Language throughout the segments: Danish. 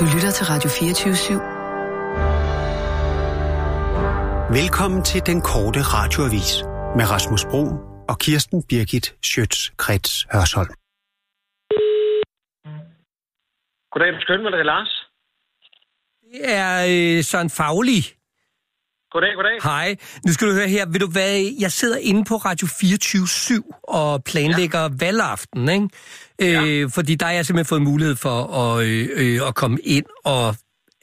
Du lytter til Radio 24 /7. Velkommen til den korte radioavis med Rasmus Bro og Kirsten Birgit Schøtz-Krets Hørsholm. Goddag, du skønne, det er Lars. Det er øh, Søren Fagli. Goddag, goddag. Hej. Nu skal du høre her. Vil du hvad? Jeg sidder inde på Radio 24 og planlægger ja. valgaften, ikke? Ja. Øh, fordi der har jeg simpelthen fået mulighed for at, øh, øh, at komme ind og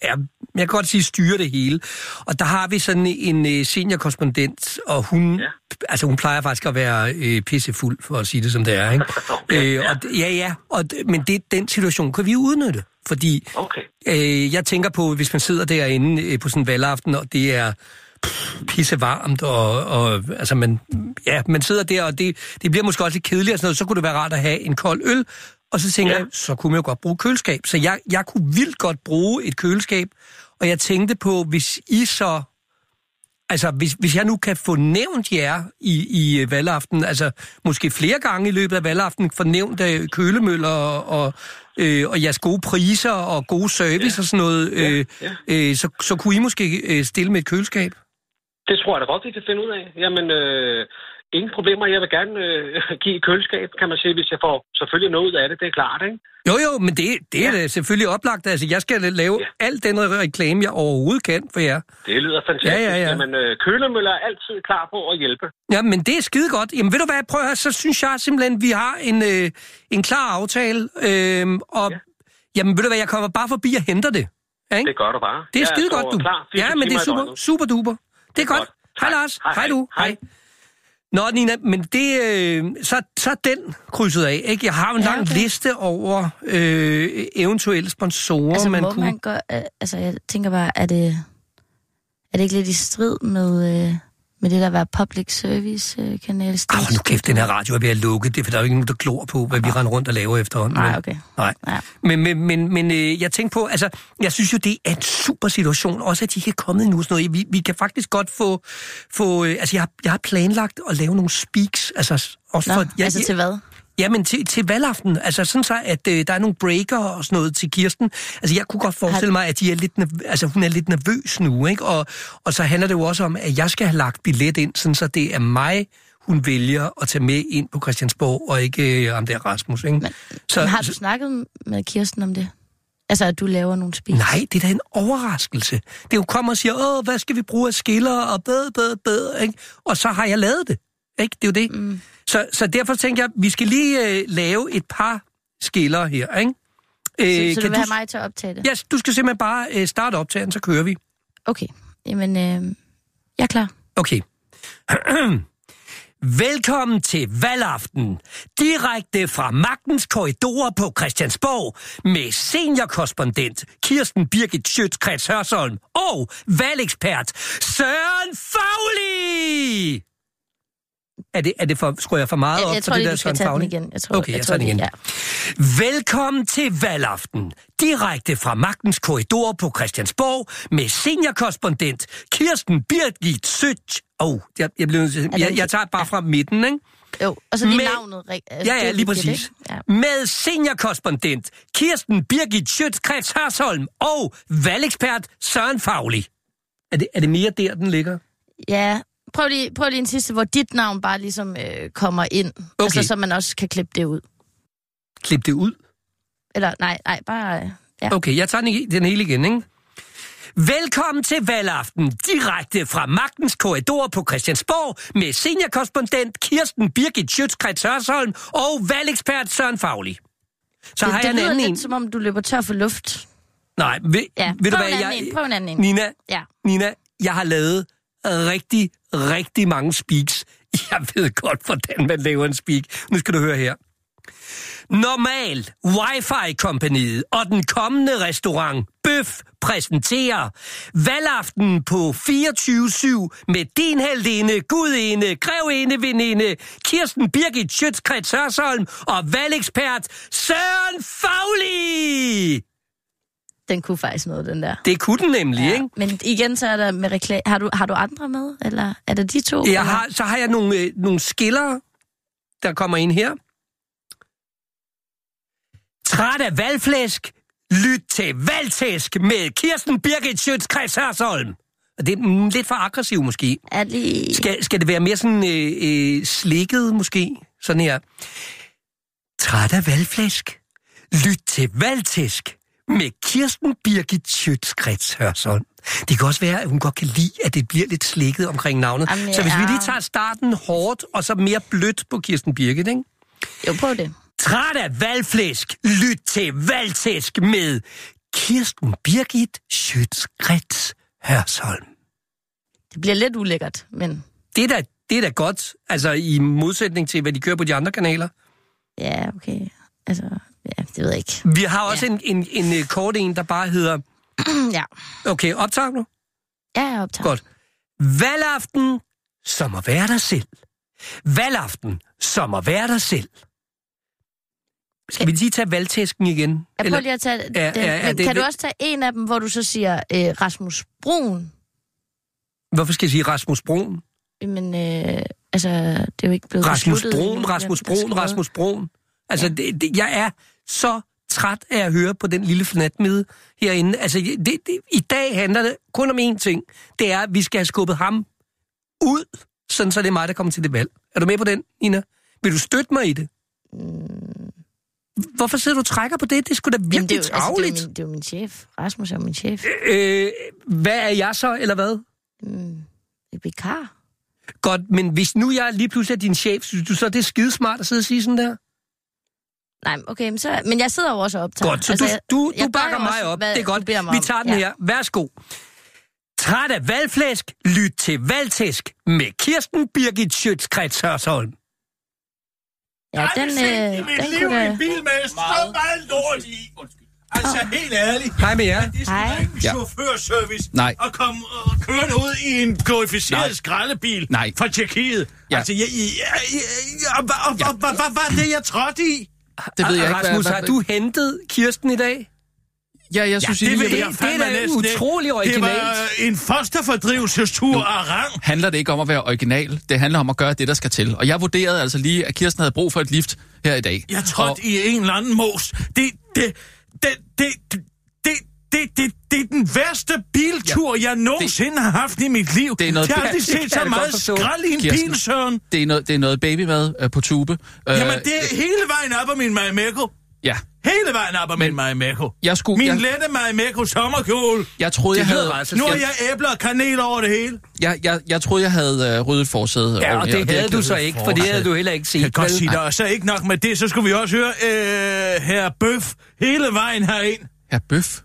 ja, jeg kan godt sige styre det hele. Og der har vi sådan en øh, seniorkorrespondent, og hun, ja. altså hun plejer faktisk at være øh, pissefuld, for at sige det som det er. Ikke? okay, øh, og, ja, ja, og, men det, den situation kan vi udnytte. Fordi okay. øh, jeg tænker på, hvis man sidder derinde øh, på sådan en valgaften, og det er pisse varmt, og, og altså man, ja, man sidder der, og det, det bliver måske også lidt kedeligt og sådan noget, så kunne det være rart at have en kold øl, og så tænker ja. jeg, så kunne man jo godt bruge køleskab. Så jeg, jeg kunne vildt godt bruge et køleskab, og jeg tænkte på, hvis I så... Altså, hvis, hvis jeg nu kan få nævnt jer i, i valgaften, altså måske flere gange i løbet af valgaften, få nævnt uh, kølemøller og, og, øh, og jeres gode priser og gode service ja. og sådan noget, øh, ja. Ja. Øh, så, så kunne I måske øh, stille med et køleskab? Det tror jeg da godt, vi kan finde ud af. Jamen, øh, ingen problemer. Jeg vil gerne øh, give et køleskab, kan man sige, hvis jeg får selvfølgelig noget ud af det. Det er klart, ikke? Jo, jo, men det, det er ja. selvfølgelig oplagt. Altså, jeg skal lave ja. al den reklame, jeg overhovedet kan for jer. Det lyder fantastisk. Ja, ja, ja. Jamen, øh, kølemøller er altid klar på at hjælpe. Ja, men det er skide godt. Jamen, ved du hvad, prøv at høre, så synes jeg simpelthen, vi har en, øh, en klar aftale. Øh, og, ja. jamen, ved du hvad, jeg kommer bare forbi og henter det. Ikke? Det gør du bare. Det er skide godt, du. Klar, ja, men det er super, super duper. Det er, godt. godt. Hej, Lars. Hej, hej, du. Hej. hej. Nå, Nina, men det, øh, så, så den krydset af, ikke? Jeg har en ja, lang okay. liste over øh, eventuelle sponsorer, altså, man kunne... Man gøre, øh, altså, jeg tænker bare, er det, er det ikke lidt i strid med... Øh med det der var public service øh, kanal. Åh, nu kæft, den her radio er ved at lukke. Det er, for der er jo ikke nogen, der glor på, hvad vi render rundt og laver efterhånden. Nej, okay. Nej. Ja. Men, men, men, men øh, jeg tænker på, altså, jeg synes jo, det er en super situation, også at de ikke er kommet endnu. Sådan noget. Vi, vi kan faktisk godt få, få øh, altså, jeg jeg har planlagt at lave nogle speaks, altså, også Nå, for... Jeg, altså til hvad? Jamen, til, til valgaften. Altså sådan så, at øh, der er nogle breaker og sådan noget til Kirsten. Altså, jeg kunne godt forestille mig, at de er lidt altså, hun er lidt nervøs nu, ikke? Og, og så handler det jo også om, at jeg skal have lagt billet ind, sådan så det er mig, hun vælger at tage med ind på Christiansborg, og ikke øh, om det er Rasmus, ikke? Men, så, men har du snakket med Kirsten om det? Altså, at du laver nogle spil? Nej, det er da en overraskelse. Det er jo kommer og siger, åh, hvad skal vi bruge af skiller, og bed, bed, bed, ikke? Og så har jeg lavet det, ikke? Det er jo det. Mm. Så, så derfor tænker jeg, vi skal lige øh, lave et par skiller her, ikke? Øh, så, så kan du vil have mig til at optage det? Ja, yes, du skal simpelthen bare øh, starte optagen, så kører vi. Okay, jamen, øh, jeg er klar. Okay. Velkommen til valgaften. Direkte fra magtens korridorer på Christiansborg med seniorkorrespondent Kirsten Birgit Schøtzgrads Hørsholm og valgekspert Søren Fagli. Er det, er det for, skruer jeg for meget jeg, op jeg for tror, det der Søren Fagli? igen. Jeg tror, okay, jeg, jeg tager den igen. Ja. Velkommen til valgaften. Direkte fra magtens korridor på Christiansborg med seniorkorrespondent Kirsten Birgit Sødt. Åh, oh, jeg, jeg, jeg, jeg, jeg tager bare fra midten, ikke? Jo, og så lige med, navnet. Altså, ja, ja, lige præcis. Ja. Med seniorkorrespondent Kirsten Birgit Schøtz-Krets Hørsholm og valgekspert Søren Fagli. Er det, er det mere der, den ligger? Ja, prøv lige, prøv lige en sidste, hvor dit navn bare ligesom øh, kommer ind. Okay. Altså, så man også kan klippe det ud. Klippe det ud? Eller, nej, nej, bare... Øh, ja. Okay, jeg tager den, den hele igen, ikke? Velkommen til valgaften, direkte fra magtens korridor på Christiansborg med seniorkorrespondent Kirsten Birgit Schøtzgrads Hørsholm og valgekspert Søren Fagli. Så det, har jeg det en anden lidt, en. som om du løber tør for luft. Nej, ved, ja, ved du hvad, jeg... En, prøv en anden en. Nina, ja. Nina, jeg har lavet rigtig, rigtig mange speaks. Jeg ved godt, hvordan man laver en speak. Nu skal du høre her. Normal Wi-Fi-kompaniet og den kommende restaurant Bøf præsenterer valgaften på 24-7 med din heldinde, gudinde, grevinde, veninde, Kirsten Birgit Schøtzgrads Hørsholm og valgekspert Søren Fagli! Den kunne faktisk noget, den der. Det kunne den nemlig, ja. ikke? Men igen, så er der med reklame. Har du, har du andre med, eller er det de to? Jeg har, så har jeg nogle, øh, nogle skiller, der kommer ind her. Træt af valgflæsk? Lyt til Valgtæsk med Kirsten Birgit Schøtz-Krets Hørsholm. Og Det er mm, lidt for aggressiv måske. Er lige... Skal, skal det være mere sådan øh, øh, slikket måske? Sådan her. Træt af valgflæsk? Lyt til Valgtæsk med Kirsten Birgit Schøtz-Krets Hørsholm. Det kan også være, at hun godt kan lide, at det bliver lidt slikket omkring navnet. Jamen, så hvis vi ja. lige tager starten hårdt, og så mere blødt på Kirsten Birgit, ikke? Jo, prøv det. Træt af valgflæsk? Lyt til Valgtæsk med Kirsten Birgit Schøtz-Krets Hørsholm. Det bliver lidt ulækkert, men Det er, da, det er da godt, altså i modsætning til, hvad de kører på de andre kanaler. ja, okay. Altså, ja, det ved jeg ikke. Vi har også ja. en, en, en øh, kort en, der bare hedder... ja. Okay, optag nu. Ja, jeg optager. Godt. Valgaften, som at være dig selv. Valgaften, som at være dig selv. Skal vi lige tage valgtæsken igen? Jeg prøver lige at tage Ja, ja, den. ja, ja, men det- kan du også tage en af dem, hvor du så siger øh, Rasmus Brun? Hvorfor skal jeg sige Rasmus Broen? Men øh, altså, det er jo ikke blevet Rasmus endnu, Rasmus skal Rasmus Broen. Altså, det, det, jeg er så træt af at høre på den lille fnatmide herinde. Altså, det, det, i dag handler det kun om én ting. Det er, at vi skal have skubbet ham ud, sådan så det er mig, der kommer til det valg. Er du med på den, Ina? Vil du støtte mig i det? Hvorfor sidder du og trækker på det? Det skulle da Mm. Jamen, det, virkelig er jo, altså, det, er travligt. jo min, det er jo min chef. Rasmus er min chef. øh, hvad er jeg så, eller hvad? Mm, vikar. Godt, men hvis nu jeg lige pludselig er din chef, synes du så, det er skidesmart at sidde og sige sådan der? Nej, okay, men, så, men jeg sidder jo også og optager. Godt, så du, jeg- du, jeg du bakker mig også, op. hvad det er du godt. Vi om. tager den ja. her. Værsgo. Træt af valgflæsk? Lyt til valgtæsk med Kirsten Birgit Schøtz-Krets Hørsholm. Ja, den, øh, den kunne da... bil med så meget lort i. Altså, helt ærligt. Hej med jer. Det er Hej. ikke en Ja. chaufførservice Nej. at komme og køre ud i en glorificeret Nej. skraldebil Nej. fra Tjekkiet. Ja. Altså, jeg, jeg, jeg, jeg, og, og, og, hvad hvad var det, jeg trådte i? Det ved jeg ikke. Rasmus, har du hentet Kirsten i dag? Ja, jeg synes, det egentlig, ved det, jeg det er da utrolig originalt. Det var øh, en fosterfordrivelsestur af rang. handler det ikke om at være original. Det handler om at gøre det, der skal til. Og jeg vurderede altså lige, at Kirsten havde brug for et lift her i dag. Jeg trådte i en eller anden mos. Det, det, det, det, det, det, det, det, det er den værste biltur, jeg nogensinde har haft i mit liv. Det er noget- jeg har aldrig det set så meget skrald i en Kirsten. bil, Søren. Det er noget, det er noget babymad øh, på tube. Øh, Jamen, det er hele vejen op af min Marimekko. Ja, Hele vejen op af min Marimekko. jeg skulle... Min Jeg, lette Marimekko sommerkjole. jeg troede, jeg Det havde... ret, så Nu har jeg æbler og kanel over det hele. Jeg, jeg, jeg troede, jeg havde øh, ryddet forsædet. Ja, og ordentligt, det havde du så ikke, for det havde du heller ikke set. Jeg kan godt sige dig, og så ikke nok med det, så skulle vi også høre øh, her Bøf hele vejen herind. Herr Bøf.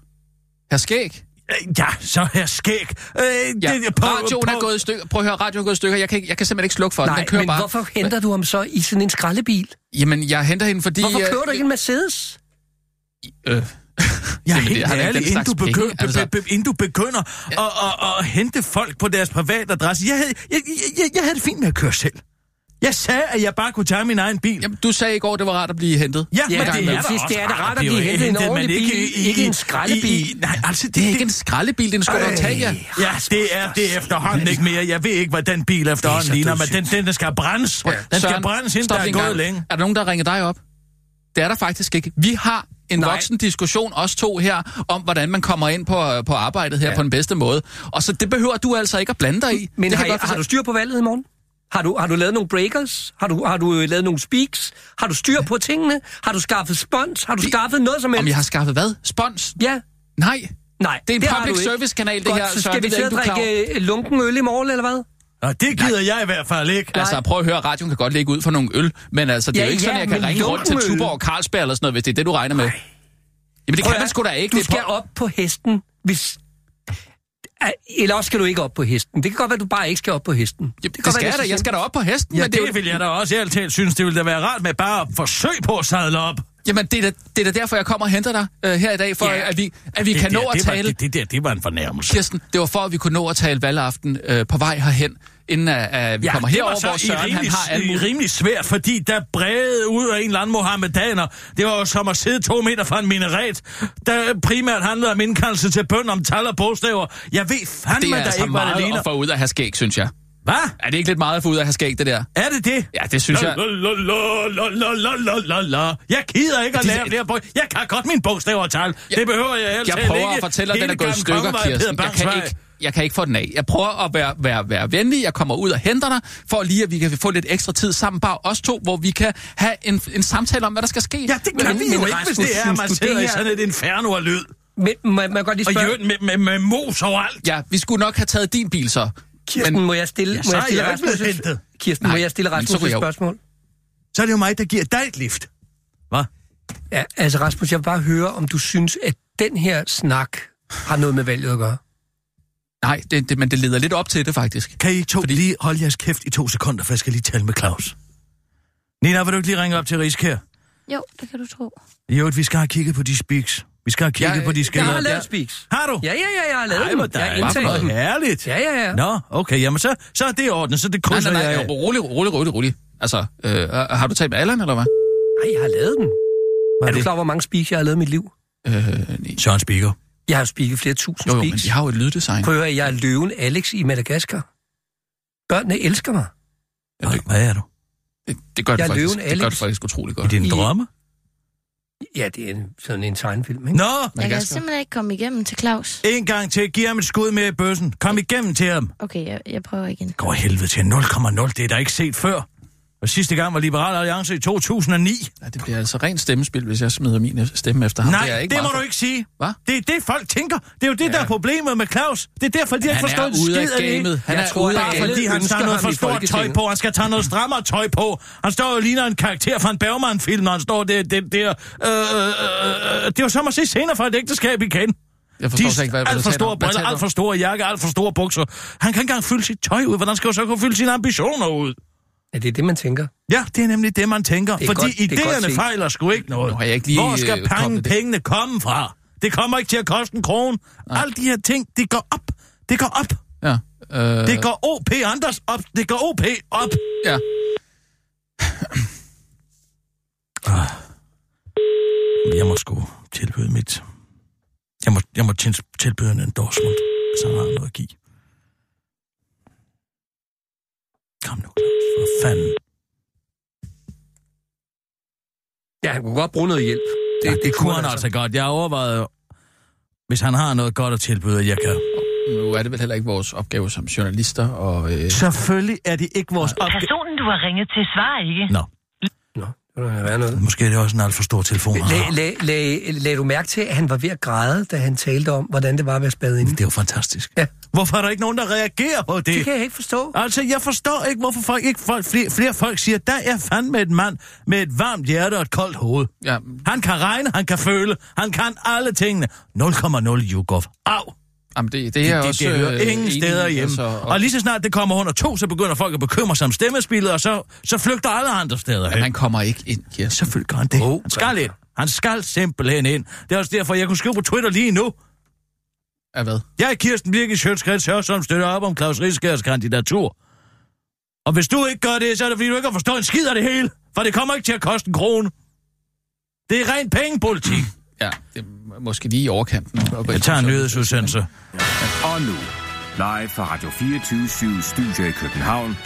Herr Skæg. Øh, Ja, så her skæg. Øh, Ja, det, på, radioen er på- gået i stykker. Prøv at høre, radioen er gået i stykker. Jeg kan, ikke- jeg kan simpelthen ikke slukke for den. Nej, Den kører men bare. hvorfor henter du ham så i sådan en skraldebil? Jamen, jeg henter hende, fordi... Hvorfor øh, kører du ikke en Mercedes? Øh, Ja, helt ærligt, den inden du, slags penge, begynder, altså. be, be, inden du begynder at, at, at, at hente folk på deres private adresse. Jeg havde, jeg, jeg, jeg, jeg havde det fint med at køre selv. Jeg sagde, at jeg bare kunne tage min egen bil. Jamen, du sagde i går, det var rart at blive hentet. Ja, Ja, men det det sidst, også det er da rart at blive hentet i en hentet, ordentlig bil, ikke en skraldebil. I, i, nej, altså, det, Det er ikke en skraldebil, det er en Skoda Octavia. Ja, det er det er efterhånden ikke mere. Jeg ved ikke, hvad den bil efterhånden ligner, men den, den skal brændes. Den skal brændes, inden stop der er gået gang. længe. Er der nogen, der ringer dig op? Det er der faktisk ikke. Vi har en Nej. voksen diskussion, os to her, om hvordan man kommer ind på, på arbejdet her ja. på den bedste måde. Og så det behøver du altså ikke at blande dig i. Men det har, kan jeg godt har du styr på valget i morgen? Har du, har du lavet nogle breakers? Har du, har du øh, lavet nogle speaks? Har du styr på tingene? Har du skaffet spons? Har du skaffet noget som helst? Om jeg har skaffet hvad? Spons? Ja. Nej. Nej, Det er en har public du ikke. service kanal, det her, så skal vi det er sidde og ikke, du drikke øh, lunken øl i morgen, eller hvad? Og det gider jeg i hvert fald ikke. Altså, prøv at høre, radioen kan godt lægge ud for nogle øl, men altså, det er Ja, jo ikke ja, sådan, at jeg kan ringe rundt til. Tuborg og Carlsberg eller sådan noget, hvis det er det, du regner med. Jamen, det Prøv kan man sgu da ikke. Du Det skal på- op på hesten, hvis... Eller også skal du ikke op på hesten. Det kan godt være, at du bare ikke skal op på hesten. Jamen, kan det, godt skal være, jeg da. Jeg skal da op på hesten. Ja, men det, det vil jeg da også ærligt talt synes, det ville da være rart med bare at forsøge på at sadle op. jamen, det er, da, det er da derfor, jeg kommer og henter dig øh, her i dag, for Ja. at vi, at vi det kan der, nå at det var, tale... det, det der, det var en fornærmelse. Kirsten, det var for, at vi kunne nå at tale valgaften øh, på vej herhen, inden at, at vi ja, kommer herover, hvor Søren rimelig, han har almu. rimelig svært, fordi der brede ud af en eller anden mohammedaner. Det var jo som at sidde to meter fra en minaret, der primært handlede om indkaldelse til bøn om tal og bogstaver. Jeg ved fandme, der altså ikke, hvad det. Det er meget at få ud af skæg, synes jeg. Hvad? Er det ikke lidt meget at få ud af at have skæg, det der? Er det det? Ja, det synes jeg. Jeg gider ikke at lære det bog. Jeg kan godt mine bogstaver og tal. Det behøver jeg helst Jeg prøver at fortælle dig, den er gået i stykker, Kirsten. Jeg kan ikke jeg kan ikke få den af. Jeg prøver at være, være, være venlig. Jeg kommer ud og henter dig, for lige at vi kan få lidt ekstra tid sammen, bare os to, hvor vi kan have en, en samtale om, hvad der skal ske. Ja, det kan Men- vi men jo ikke, hvis det er, at man sidder i er- sådan et inferno af lyd. Men må, må jeg godt lige Og spørge... øvrigt med, med, med mos overalt. Ja, vi skulle nok have taget din bil så. Kirsten, Men- må jeg stille, Ja, må jeg stille Rasmus. Kirsten, må Nej, jeg stille Rasmus et spørgsmål? Så er det jo mig, der giver dig et lift. Hvad? Ja, altså Rasmus, jeg vil bare høre, om du synes, at den her snak har noget med valget at gøre. Nej, det, det, men det leder lidt op til det faktisk. Kan I to Fordi... lige holde jeres kæft i to sekunder, for jeg skal lige tale med Claus. Nina, vil du ikke lige ringe op til Riskær? Jo, det kan du tro. Øvrigt, vi skal have kigget på de speaks. Vi skal have kigget Ja, på de jeg skiller. Jeg har lavet speaks. Har du? Ja, ja, ja, jeg har lavet Ej, dem. hvor Jeg har Hvor dem. herligt. Ja, ja, ja. Nå, okay, jamen så, så er det i orden, så det Nej, krydser nej, nej, jeg jo, af. rolig, rolig, rolig, rolig. Altså, øh, har du talt med Allan, eller hvad? Nej, jeg har lavet dem. Hvad Er er du det? klar, hvor mange speaks, jeg har lavet i mit liv? Øh, nej. Søren Speaker. Jeg har speaket flere tusind Jo, jo, men speaks. de har jo et lyddesign. Prøv at høre, jeg er løven Alex i Madagaskar. Børnene elsker mig. Ja, det, Hvad er du? det, det gør det Jeg faktisk, det gør Alex. det faktisk utroligt I godt. dine I- drømme? Ja, det er en, sådan en tegnefilm, ikke? Nå, Jeg kan simpelthen ikke komme igennem til Claus. en gang til. Giv ham et skud med i bøssen. Kom igennem til ham. Okay, jeg, jeg prøver igen. Går helvede til 0,0. Det er der ikke set før. Og sidste gang var Liberal Alliance i 2009. Ja, det bliver altså rent stemmespil, hvis jeg smider min stemme efter ham. Nej, det, er det, ikke det må meget du for- ikke sige. Hvad? Det er det, folk tænker. Det er jo det, ja. der er problemet med Claus. Det er derfor, de har ikke forstået af skid af det. Han er tror, ude af gamet. Fordi han tager noget for stort tøj på. Han skal tage noget strammere tøj på. Han står jo ligner en karakter fra en Bergman-film, når han står der. Det, der øh, øh, øh, det er jo som at se scener fra et ægteskab igen. Jeg forstår De ikke, hvad, alt for store briller, alt for store jakke, alt for store bukser. Han kan ikke engang fylde sit tøj ud. Hvordan skal han så kunne fylde sine ambitioner ud? Ja, det er det, man tænker. Ja, det er nemlig det, man tænker. Det er Fordi godt- er idéerne fejler sgu ikke noget. Nu har jeg ikke lige, Hvor skal øh, penge, pengene komme fra? Det kommer ikke til at koste en krone. Alle de her ting, det går op. Det går op. Ja. Øh, Det går OP Anders op. Det går OP op. Ja. Jeg må sgu tilbyde mit... Jeg må, jeg må til- tilbyde en endorsement, han har noget at give. Kom nu, Claus, for fanden. Ja, han kunne godt bruge noget hjælp. Det, det, det kunne han altså godt. Jeg overvejede, hvis han har noget godt at tilbyde, at jeg kan... Nu er det vel heller ikke vores opgave som journalister og... Øh, Selvfølgelig er det ikke vores opgave. Personen, du har ringet til, svarer ikke. Nå, være noget. måske er det også en alt for stor telefon. Lag, lag, lag, lag du mærke til, at han var ved at græde, da han talte om, hvordan det var at være spadet inde? Det er jo fantastisk. Ja. Hvorfor er der ikke nogen, der reagerer på det? Det kan jeg ikke forstå. Altså, jeg forstår ikke, hvorfor folk ikke folk, flere, flere folk siger, der er fandme en mand med et varmt hjerte og et koldt hoved. ja, Han kan regne, han kan føle, han kan alle tingene. 0,0 Jugov. Au! Jamen det, det er det, også... det, det hører øh, ingen steder hjemme. Altså, og, og lige så snart det kommer under to, så begynder folk at bekymre sig om stemmespillet, og så, så flygter alle andre steder Men hen. han kommer ikke ind, Kirsten. Selvfølgelig gør han det. Oh, han skal ind. Han skal simpelthen ind. Det er også derfor, jeg kunne skrive på Twitter lige nu. Af hvad? Jeg er Kirsten Birgit Sjøtskreds som støtter op om Claus Rieskærs kandidatur. Og hvis du ikke gør det, så er det fordi, du ikke har forstået en skid af det hele. For det kommer ikke til at koste en krone. Det er rent pengepolitik. Ja, det måske lige i overkanten. Jeg tager en nyhedsudsendelse. Og nu, live fra Radio 24 Studio i København.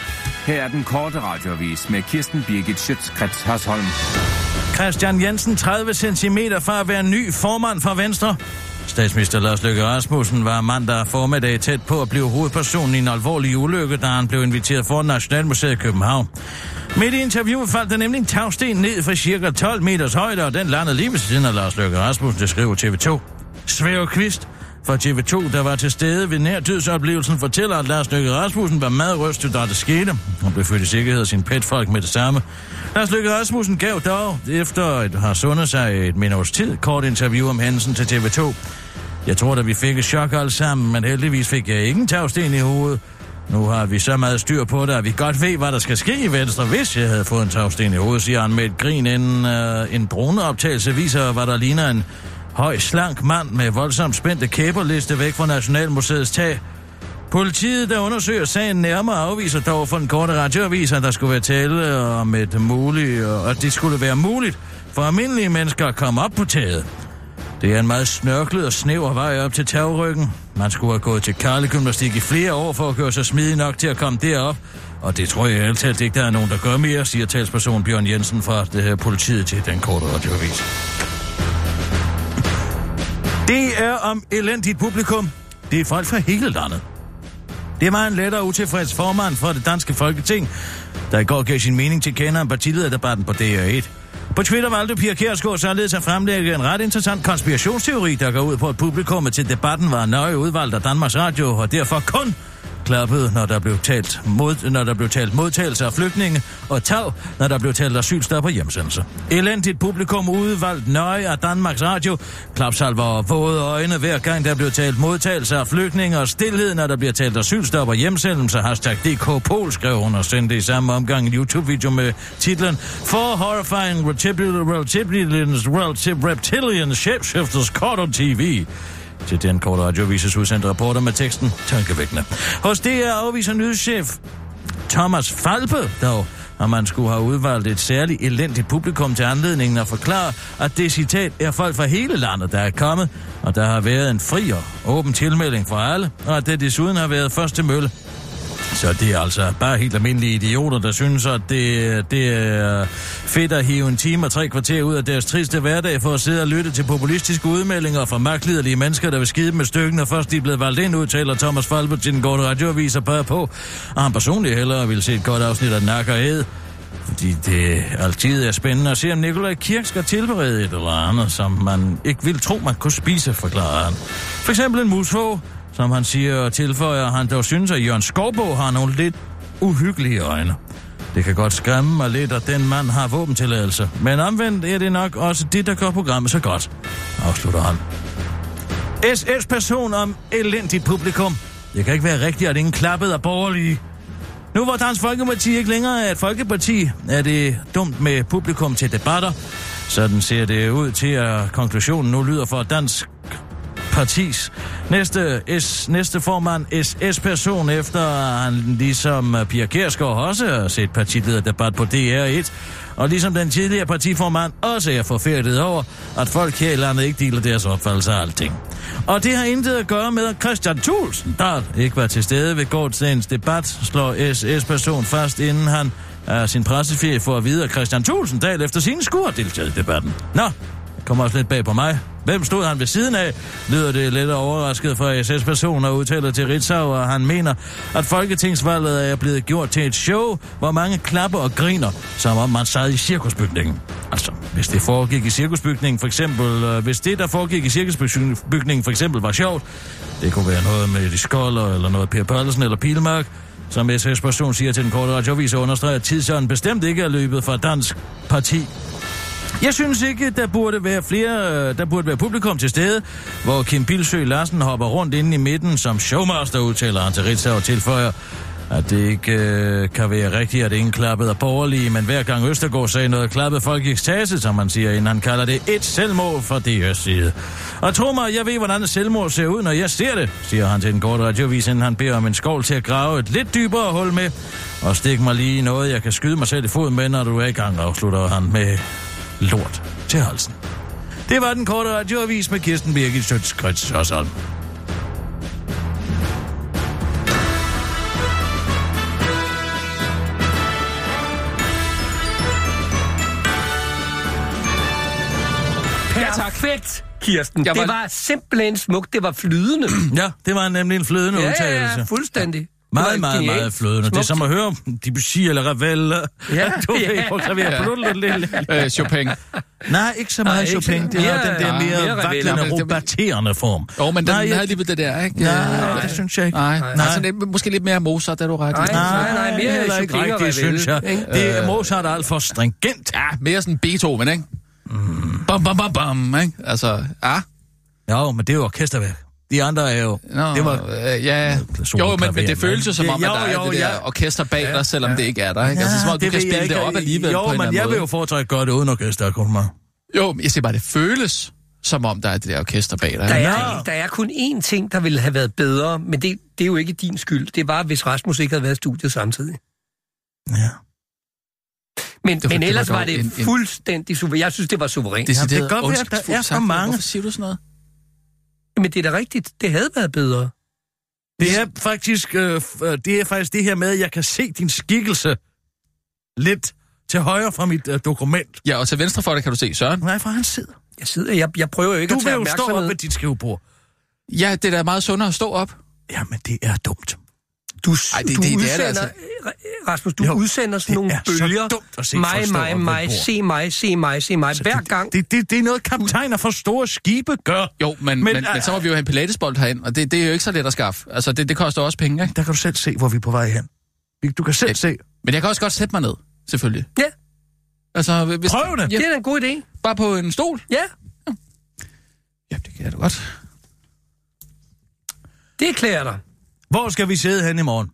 Her er den korte radiovis med Kirsten Birgit Schøtzgrads Hasholm. Christian Jensen 30 cm fra at være ny formand for Venstre. Statsminister Lars Løkke Rasmussen var mandag formiddag tæt på at blive hovedpersonen i en alvorlig ulykke, da han blev inviteret for Nationalmuseet i København. Midt i interviewet faldt der nemlig en tagsten ned fra cirka 12 meters højde, og den landede lige ved siden af Lars Løkke Rasmussen, det skriver TV2. Svæv Kvist fra TV2, der var til stede ved nærdødsoplevelsen, fortæller, at Lars Løkke Rasmussen var meget rystet, da det skete. Han blev født i sikkerhed af sin petfolk med det samme. Lars Løkke Rasmussen gav dog, efter at have sundet sig et minuts tid, kort interview om hændelsen til TV2. Jeg tror, at vi fik et chok alle sammen, men heldigvis fik jeg ingen tagsten i hovedet. Nu har vi så meget styr på det, at vi godt ved, hvad der skal ske i Venstre, hvis jeg havde fået en tagsten i hovedet, siger han med et grin, inden øh, en droneoptagelse viser, hvad der ligner en høj, slank mand med voldsomt spændte kæberliste væk fra Nationalmuseets tag. Politiet, der undersøger sagen nærmere, afviser dog for en korte radioavis, at der skulle være tale øh, om et muligt, og at det skulle være muligt for almindelige mennesker at komme op på taget. Det er en meget snørklet og snæver vej op til tagryggen. Man skulle have gået til karlegymnastik i flere år for at gøre sig smidig nok til at komme derop. Og det tror jeg altid ikke, der er nogen, der gør mere, siger talsperson Bjørn Jensen fra det her politiet til den korte radioavis. Det er om elendigt publikum. Det er folk fra hele landet. Det var en lettere utilfreds formand for det danske folketing, der i går gav sin mening til kender en partilederdebatten på DR1. På Twitter valgte Pia Kjærsgaard således at fremlægge en ret interessant konspirationsteori, der går ud på, at publikummet til debatten var nøje udvalgt af Danmarks Radio, og derfor kun klappede, når der blev talt, mod, når der blev talt modtagelse af flygtninge, og tag, når der blev talt asylstop og hjemsendelse. Elendigt publikum udvalgt nøje af Danmarks Radio. Klapsalver og våde øjne hver gang der blev talt modtagelse af flygtninge og stillhed, når der bliver talt asylstop og hjemsendelse. Hashtag DK Pol skrev hun og sendte i samme omgang en YouTube-video med titlen For Horrifying Reptilians, Reptilian Shapeshifters Caught on TV til den korte radiovises udsendte rapporter med teksten tankevækkende. Hos DR afviser nyhedschef Thomas Falpe dog, at man skulle have udvalgt et særligt elendigt publikum til anledningen at forklare, at det citat er folk fra hele landet, der er kommet, og der har været en fri og åben tilmelding fra alle, og at det desuden har været første mølle. Så det er altså bare helt almindelige idioter, der synes, at det, det er fedt at hive en time og tre kvarter ud af deres triste hverdag for at sidde og lytte til populistiske udmeldinger fra magtliderlige mennesker, der vil skide med stykken, når først de er blevet valgt ind, udtaler Thomas Falbert til den gode radioavis og bare på, at han personligt hellere vil se et godt afsnit af Nak og Ed. Fordi det altid er spændende at se, om Nikolaj Kirk skal tilberede et eller andet, som man ikke vil tro, man kunne spise, forklarer han. For eksempel en mushå, som han siger og tilføjer, han dog synes, at Jørgen Skovbo har nogle lidt uhyggelige øjne. Det kan godt skræmme mig lidt, at den mand har våbentilladelse. Men omvendt er det nok også det, der gør programmet så godt, afslutter han. SS-person om elendigt publikum. Det kan ikke være rigtigt, at ingen klappede af borgerlige. Nu hvor Dansk Folkeparti ikke længere er et folkeparti, er det dumt med publikum til debatter. Sådan ser det ud til, at konklusionen nu lyder for Dansk partis næste, S, næste formand SS-person, efter han ligesom øh, Pia Kjærsgaard også har set partilederdebat på DR1, og ligesom den tidligere partiformand også er forfærdet over, at folk her i landet ikke deler deres opfattelse af alting. Og det har intet at gøre med, at Christian Thulsen, der ikke var til stede ved gårdsdagens debat, slår SS-person fast, inden han af sin presseferie for at vide, at Christian Thulsen dag efter sin skur deltaget i debatten. Nå, kommer også lidt bag på mig. Hvem stod han ved siden af? Lyder det lidt overrasket fra SS-personer udtaler til Ritzau, og han mener, at folketingsvalget er blevet gjort til et show, hvor mange klapper og griner, som om man sad i cirkusbygningen. Altså, hvis det foregik i cirkusbygningen for eksempel, øh, hvis det, der foregik i cirkusbygningen for eksempel var sjovt, det kunne være noget med de skolder, eller noget Per Pørlesen eller Pilmark, som SS-person siger til den korte radiovis, understreger, at tidsånden bestemt ikke er løbet fra Dansk Parti jeg synes ikke, der burde være flere, øh, der burde være publikum til stede, hvor Kim Bilsø Larsen hopper rundt inde i midten som showmaster, udtaler han til Ritzau og tilføjer, at det ikke øh, kan være rigtigt, at ingen klappede af borgerlige, men hver gang Østergaard sagde noget, klappede folk i ekstase, som man siger, inden han kalder det et selvmord fra DR's side. Og tro mig, jeg ved, hvordan et selvmord ser ud, når jeg ser det, siger han til den korte radiovis, inden han beder om en skål til at grave et lidt dybere hul med, og stik mig lige noget, jeg kan skyde mig selv i foden med, når du er i gang, afslutter han med lort til halsen. Det var den korte radioavis med Kirsten Birgit Sjøtskrets Hørsholm. Perfekt, Kirsten. Jeg Det var- var simpelthen smukt. Det var flydende. Ja, det var nemlig en flydende ja, udtalelse. ja, fuldstændig. Meget, meget, meget flydende. Det er Smukt. som at høre Debussy eller Ravel. Ja, du ved, ja. på klaver. Øh, Chopin. Nej, ikke så meget Nej, ikke Chopin. Det er mere- den der ja, mere mere vaklende, roberterende form. Jo, men den Nej, Nej, jeg- havde lige ved det der, ikke? Nej, Øh, det synes jeg ikke. Nej, Nej. nej. Altså, det er måske lidt mere Mozart, er du ret. Nej. Nej, nej, mere heller ikke rigtigt, synes jeg. Det er Mozart er alt for stringent. Ja, mere sådan Beethoven, ikke? Mm. Bam, bam, bam, bam, ikke? Altså, ja. Jo, men det er jo orkesterværk. De andre er jo... Nå, det var... øh, ja. Jo, men, men klaver, det føles jo som om, at Jo, der er jo, det der ja. orkester bag dig, selvom det ikke er der, ikke? Altså, som om du det kan spille det ikke. op alligevel jo, på en men jeg vil jo foretrække at gøre det uden orkester, kun mig. Jo, jeg siger bare, det føles som om, der er det der orkester bag dig. Der ikke? er, der er kun én ting, der ville have været bedre, men det, det er jo ikke din skyld. Det er bare, hvis Rasmus ikke havde været i studiet samtidig. Ja. Men, Det var- men det var ellers var det en- fuldstændig suverænt. Jeg synes, det var suverænt. Det, Jamen, det kan godt være, at der er så mange. Hvorfor siger du sådan noget? Men det er da rigtigt. Det havde været bedre. Det er faktisk, øh, øh, det er faktisk det her med, at jeg kan se din skikkelse lidt til højre fra mit øh, dokument. Ja, og til venstre for det kan du se Søren. Nej, for han sidder. Jeg, sidder, jeg, jeg prøver jo ikke Du at vil tage jo stå op opmærksomhed. ved dit skrivebord. Ja, det er da meget sundere at stå op. Jamen, det er dumt. Du, Ej, det- du det- det er det udsender, altså. Rasmus, du Jo, udsender sådan nogle er så bølger. se mig, mig, mig, se mig, se mig, se mig. Hver det, gang. Det, det, det er noget, kaptajner for store skibe gør. Jo, men, men, men, men så må vi jo have en pilatesbold herind, og det, det er jo ikke så let at skaffe. Altså, det, det koster også penge, ikke? Der kan du selv se, hvor vi er på vej hen. Du kan selv se. Men jeg kan også godt sætte mig ned, selvfølgelig. Ja. Altså, hvis, Prøv det. Ja, Det er en god idé. bare på en stol. Ja, Ja, det kan jeg da godt. det klæder dig. Hvor skal vi sidde hen i morgen?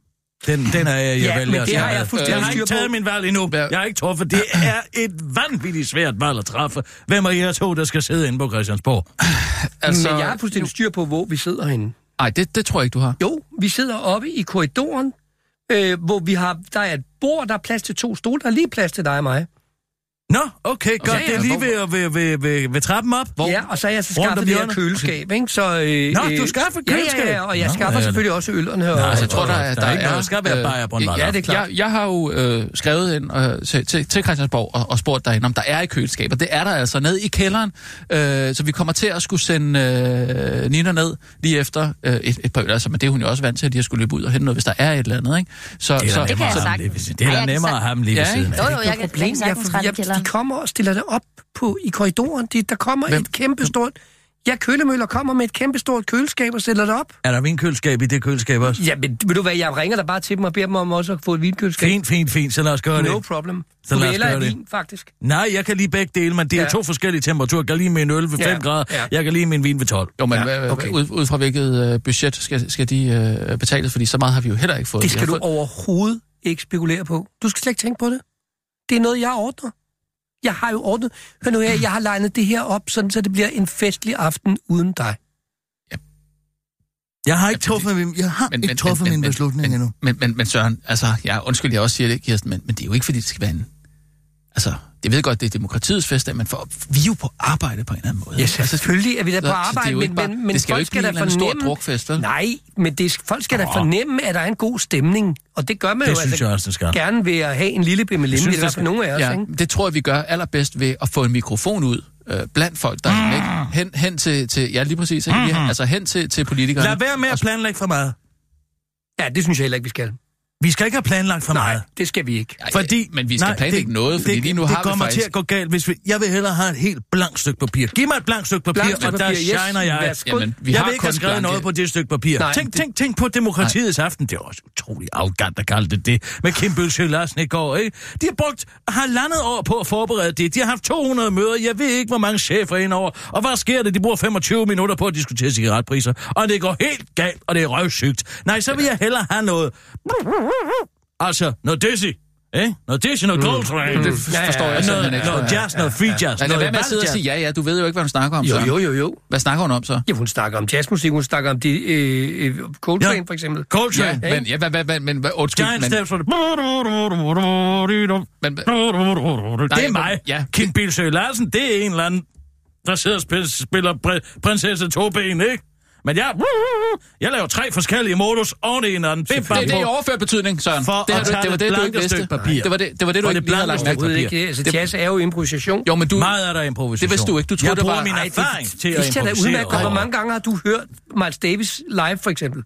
Den, den er jeg, jeg Ja, vælger. men det har jeg Jeg fuldstændig har ikke taget min valg endnu. Hvad- Jeg har ikke truffet. Det er et vanvittigt svært valg at træffe. Hvem er jer to, der skal sidde inde på Christiansborg? Altså, men jeg har fuldstændig styr på, hvor vi sidder henne. Nej, det, det tror jeg ikke, du har. Jo, vi sidder oppe i korridoren, øh, hvor vi har, der er et bord, der er plads til to stole, der er lige plads til dig og mig. Nå, okay, godt. Ja, det er ja, lige hvor- ved, ved, ved, ved, ved trappen op. Hvor- Ja, og så har jeg så skaffet det her køleskab, ikke? Så, øh, Nå, øh, du skaffer Ja, køleskab? ja, ja, og jeg Nå, skaffer ja, selvfølgelig også ølerne her. altså, jeg tror, der, er- der er ikke noget, der skal være bajer øh. Ja, det er klart. Jeg, jeg har jo øh, skrevet ind øh, til, til, til Christiansborg og, og spurgt derinde, om der er i køleskab, og det er der altså ned i kælderen. Øh, så vi kommer til at skulle sende øh, Nina ned lige efter øh, et, et par øl. Altså, men det er hun jo også vant til, at de har skulle løbe ud og hente noget, hvis der er et eller andet. Ikke? Så, Det er så, da Det kan jeg nemmere at have ham lige ved siden- Det er da nemmere at have ham lige ved Ja, siden ikke? af. Jo, jo, jeg kan, sagtens rette kælderen. De kommer og stiller det op på, i korridoren. De, der kommer Hvem? et kæmpestort... Ja, kølemøller kommer med et kæmpestort køleskab og stiller det op. Er der vinkøleskab i det køleskab også? Ja, men ved du hvad, jeg ringer der bare til dem og beder dem om også at få et vinkøleskab. Fint, fint, fint. Så lad os gøre No det. problem. Så Du lad os gøre det. vin, faktisk. Nej, jeg kan lige begge dele, men det er Ja. to forskellige temperaturer. Jeg kan lige min øl ved 5 Ja, grader. ja. Jeg kan lige min vin ved 12. jo, men Ja, okay. ud, ud fra hvilket øh, budget skal, skal de øh, betales? Fordi så meget har vi jo heller ikke fået. Det skal du fået- overhovedet ikke spekulere på. Du skal slet ikke tænke på det. Det er noget, jeg ordner. Jeg har jo ordnet. Hør nu her, jeg har legnet det her op, sådan, så det bliver en festlig aften uden dig. Jeg har ikke truffet min, jeg har Men- ikke men- truffet men- min men- beslutning men- endnu. Men, men, men Søren, altså, ja, undskyld, jeg også siger det, Kirsten, men, men det er jo ikke, fordi det skal være en... Altså, jeg ved godt, det er demokratiets festdag, men for, vi er jo på arbejde på en eller anden måde. Ja? Altså, selvfølgelig er vi da på er arbejde, jo men, bare- men, men det skal jo folk ikke skal blive da anden stor fornemme... drukfest, vel? Nej, men det, folk skal da Åh. fornemme, at der er en god stemning. Og det gør man Det jo synes altså jeg også, det skal. gerne ved at have en lille bimmelim, det fald nogle af os, Ja, ikke? det tror jeg, vi gør allerbedst ved at få en mikrofon ud øh, blandt folk derinde, ikke? Hen, hen til, til... Ja, lige præcis. Mhm. Mm-hmm. Altså hen til, til politikerne. Lad være med at planlægge for meget. Ja, det synes jeg heller ikke, vi skal. Vi skal ikke have planlagt for Nej, meget. det skal vi ikke. Fordi, men vi skal nej, planlægge noget, fordi det, lige nu det har vi kommer faktisk... til at gå galt, hvis vi... Jeg vil hellere have et helt blankt stykke papir. Giv mig et blankt stykke papir, stykke og der papir, yes. shiner jeg. Jamen, vi jeg har vil ikke have skrevet blanke- noget på det stykke papir. Nej, tænk, det- tænk, tænk på demokratiets aften. Det er også utroligt arrogant at kalde det det. Med Kim Bølsø Larsen i går, ikke? De har brugt halvandet år på at forberede det. De har haft 200 møder. Jeg ved ikke, hvor mange chefer er indover. Og hvad sker det? De bruger 25 minutter på at diskutere cigaretpriser. Og det går helt galt, og det er røvsygt. Nej, så vil jeg hellere have noget... Altså, noget dizzy. Eh? Noget dizzy, noget Coltrane. Det forstår jeg simpelthen ikke. noget jazz, noget free jazz. Altså, noget hvad med at sidde og sige, ja, ja, du ved jo ikke, hvad hun snakker om, Jo, Søren. jo, jo, jo. Hvad snakker hun om så? Ja, hun snakker om jazzmusik, hun snakker om de, øh, øh, Coltrane Ja. for eksempel. Coltrane. Ja, men, ja, hvad, hvad, hvad, men, hvad, undskyld, Giant men, steps for det. men, Det er mig. ja. Kim Bilsø Larsen, det er en eller anden, der sidder og spiller, spiller pr- prinsesse Toben, ikke? Men jeg, jeg laver tre forskellige modus oven i hinanden. Det er bare det, det er i overført betydning, Søren. For det, tage det var det du blanke ikke vidste. stykke papir. Det var det, det, var det du For det ikke lige havde lagt mærke til. ikke. Altså, jazz er jo improvisation. Jo, men du... Meget er der improvisation. Det vidste du ikke. Du troede, jeg det bruger var- min erfaring til at Det improvisere. udmærket. Hvor mange gange har du hørt Miles Davis live, for eksempel?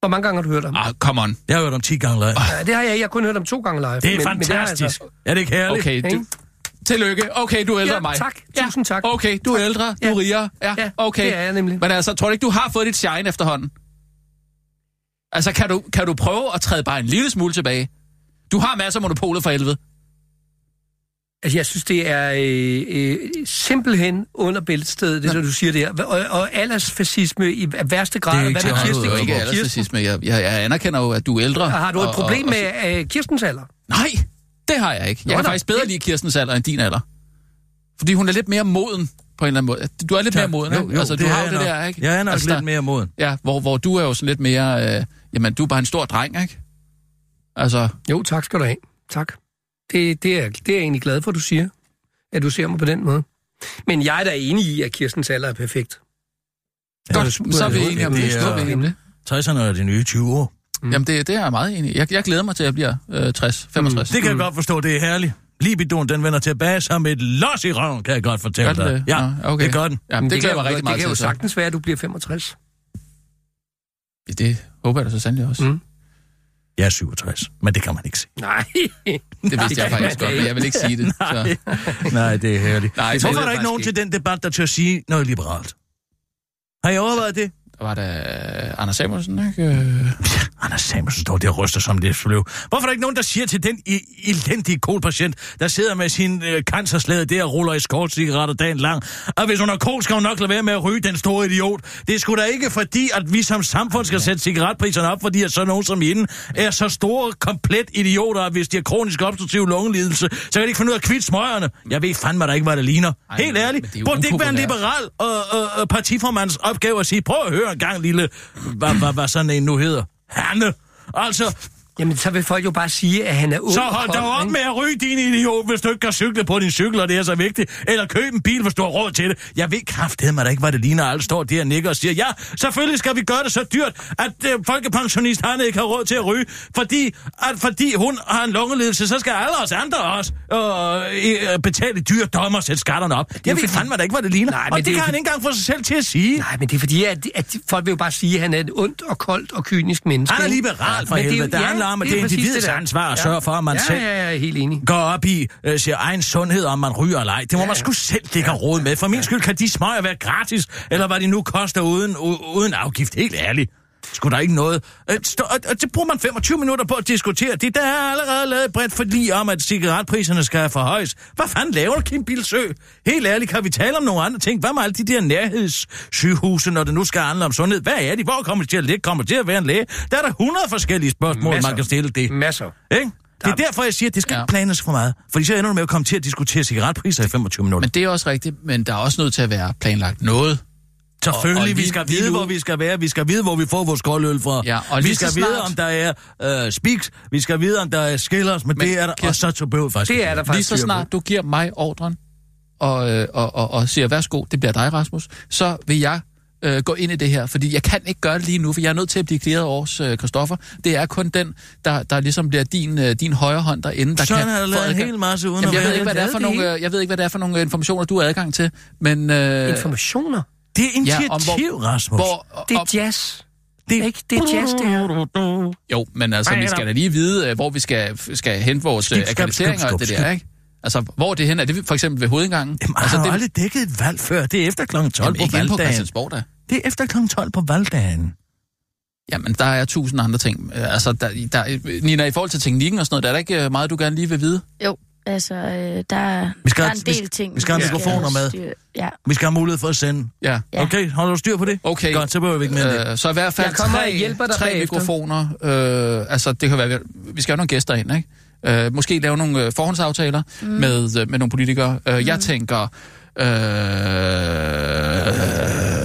Hvor mange gange har du hørt ham? Ah, come on. Jeg har hørt om 10 gange live. Ja, det har jeg. Jeg har kun hørt ham to gange live. Det er men, men det fantastisk. altså- Er det ikke herligt? Okay, du, Ikke? Tillykke. Okay, du er ældre Ja, end mig. tak. Tusind tak. Okay, du er Tak. ældre, du Ja. er rigere. Ja, Ja, okay. det er jeg nemlig. Men altså, tror du ikke, du har fået dit shine efterhånden? Altså, kan du, kan du prøve at træde bare en lille smule tilbage? Du har masser af monopolet for helvede. Altså, jeg synes, det er øh, øh, simpelthen under bæltestedet, det der, du siger der. Og, og aldersfascisme i værste grad. Det er Og ikke Hvad med Kirsten? jo ikke aldersfascisme. Jeg, jeg, jeg anerkender jo, at du er ældre. Har du et og- problem og- med øh, Kirstens alder? Nej, det har jeg ikke. Jeg Nå kan da. faktisk bedre lide Kirstens alder end din alder. Fordi hun er lidt mere moden på en eller anden måde. Du er lidt mere moden, Jo, ikke? jo, altså, du det har er jo det nok. der, ikke? Jeg er nok altså, lidt der- mere moden. Ja, hvor, hvor du er jo sådan lidt mere... Øh, jamen, du er bare en stor dreng, ikke? Altså, Jo, tak skal du have. Tak. Det, det, er, det er jeg egentlig glad for, at du siger. At du ser mig på den måde. Men jeg er da enig i, at Kirstens alder er perfekt. Godt, så er vi enige om det. det er- Så er vi enige om det. 60'erne er de nye 20 år. Mm. Jamen, det, det er jeg meget enig i. Jeg, jeg glæder mig til, at jeg bliver øh, 60, 65. Det kan jeg godt forstå, det er herligt. Libidoen, den vender tilbage som et los i røven, kan jeg godt fortælle dig. det? Ja, Nå, okay. det gør den. Ja, det, det glæder jeg mig rigtig det meget kan jo sagtens være, at du bliver 65. Det håber jeg da så sandelig også. Mm. Jeg er 67, men det kan man ikke se. Nej. Det vidste jeg faktisk godt, men jeg vil ikke sige det. Så. Nej, det er herligt. Nej, det Hvorfor er der ikke nogen til den debat, der tør sige noget liberalt? Har I overvejet det? Der var der Anders Samuelsen, ikke? Øh, Anders Samuelsen står der og ryster som det fløv. Hvorfor er der ikke nogen, der siger til den elendige kolpatient, der sidder med sin øh, cancerslæde der og ruller i skortcigaretter dagen lang, og hvis hun har kol, skal hun nok lade være med at ryge, den store idiot. Det er sgu da ikke fordi, at vi som samfund skal sætte cigaretpriserne op, fordi at så nogen som hende er så store, komplet idioter, at hvis de har kronisk obstruktiv lungelidelse, så kan de ikke finde ud af at kvitte smøgerne. Jeg ved fandme da ikke, hvad det ligner. Ej, Helt ærligt. det Burde det ikke være en liberal og, og, og partiformands opgave at sige, prøv at høre gang, lille, hvad, hvad, hvad sådan en nu hedder. Hanne. Altså, Jamen, så vil folk jo bare sige, at han er ung så hold dog op ikke? med at ryge, din idiot, hvis du ikke kan cykle på din cykel, og det er så vigtigt. Eller køb en bil, hvis du har råd til det. Jeg ved kraftedeme da ikke, hvad det ligner. Alle står der og nikker og siger, ja, selvfølgelig skal vi gøre det så dyrt, at øh, folkepensionist han ikke har råd til at ryge. Fordi, at, fordi hun har en lungelidelse, så skal alle os andre også øh, øh, betale dyre dommer og sætte skatterne op. Jeg ved fordi- fandme da ikke, hvad det ligner. Nej, men og det det, kan han ikke engang få sig selv til at sige. Nej, men det er fordi, at, at folk vil jo bare sige, at han er et ondt og koldt og kynisk menneske. Han er liberal for Men det er jo- helvede. Det handler om, at det er præcis individets ansvar at sørge for, at man ja, selv- Ja, ja, er helt enig. går op i øh, sin egen sundhed, om man ryger eller ej. Det må ja, man sgu selv ikke have råd med. For min skyld kan de smøger være gratis, eller hvad de nu koster uden, uden afgift. Helt ærligt. Skulle der ikke noget? Øh, og, det bruger man 25 minutter på at diskutere. Det der er allerede lavet et bredt forlig om, at cigaretpriserne skal forhøjes. Hvad fanden laver du, Kim Bilsø? Helt ærligt, kan vi tale om nogle andre ting? Hvad med alle de der nærhedssygehuse, når det nu skal handle om sundhed? Hvad er de? Hvor kommer de til at ligge? Kommer de til at være en læge? Der er der 100 forskellige spørgsmål, Masser. man kan stille det. Masser. Ikke? Det er derfor, jeg siger, at det skal Ja. ikke planes for meget. Fordi så ender du med at komme til at diskutere cigaretpriser i 25 minutter. men det er også rigtigt, men der er også nødt til at være planlagt noget. Selvfølgelig, og vi lige- skal lige vide, hvor vi skal være. Vi skal vide, hvor vi får vores koldøl fra. Ja, og vi lige skal så vide, snart- om der er øh, speaks. Vi skal vide, om der er skillers. Men, Men, det er der. Og Kirsten, så til bøv, faktisk. Det er der Lige faktisk så styr på. snart du giver mig ordren, og, øh, og, og, og siger, værsgo, det bliver dig, Rasmus, så vil jeg øh, gå ind i det her, fordi jeg kan ikke gøre det lige nu, for jeg er nødt til at blive clearet års øh, Christoffer. Det er kun den, der, der ligesom bliver din, øh, din højre hånd derinde, der Sådan kan der få lavet en hel masse uden Jamen, jeg ved ikke, hvad det er for nogle, øh, jeg ved ikke, hvad det er for nogle informationer, du har adgang til, men... Øh, Informationer. Det er initiativ, Ja, hvor- Rasmus. hvor, Det og- er jazz. det er Ikke? Det er jazz, det her. Jo, men altså, vi skal da lige vide, øh, hvor vi skal, skal hente vores Skub, øh, akkrediteringer og det der, ikke? Altså, hvor er det hen? Er det for eksempel ved hovedindgangen? Jamen, altså, har det, aldrig dækket et valg før? Det er efter kl. 12 jamen, på på valgdagen. Christiansborg, da. Det er efter kl. 12 på valgdagen. Jamen, der er tusind andre ting. Øh, Altså, der, der, Nina, i forhold til teknikken og sådan noget, der er der ikke meget, du gerne lige vil vide? Jo, altså, øh, der, er- Vi skal der er en vi del skal- ting. vi skal have mikrofoner med. Ja, Vi skal have mulighed for at sende. Ja. Okay, holder du styr på det? Okay. Godt, så behøver vi ikke mere det. Øh, så i hvert fald Jeg kommer tre, og hjælper dig tre bagefter. mikrofoner. Øh, altså, det kan være, vi skal have nogle gæster ind, ikke? Øh, måske lave nogle øh, forhåndsaftaler mm. med, øh, med nogle politikere. Øh, Mm. Jeg tænker... Øh,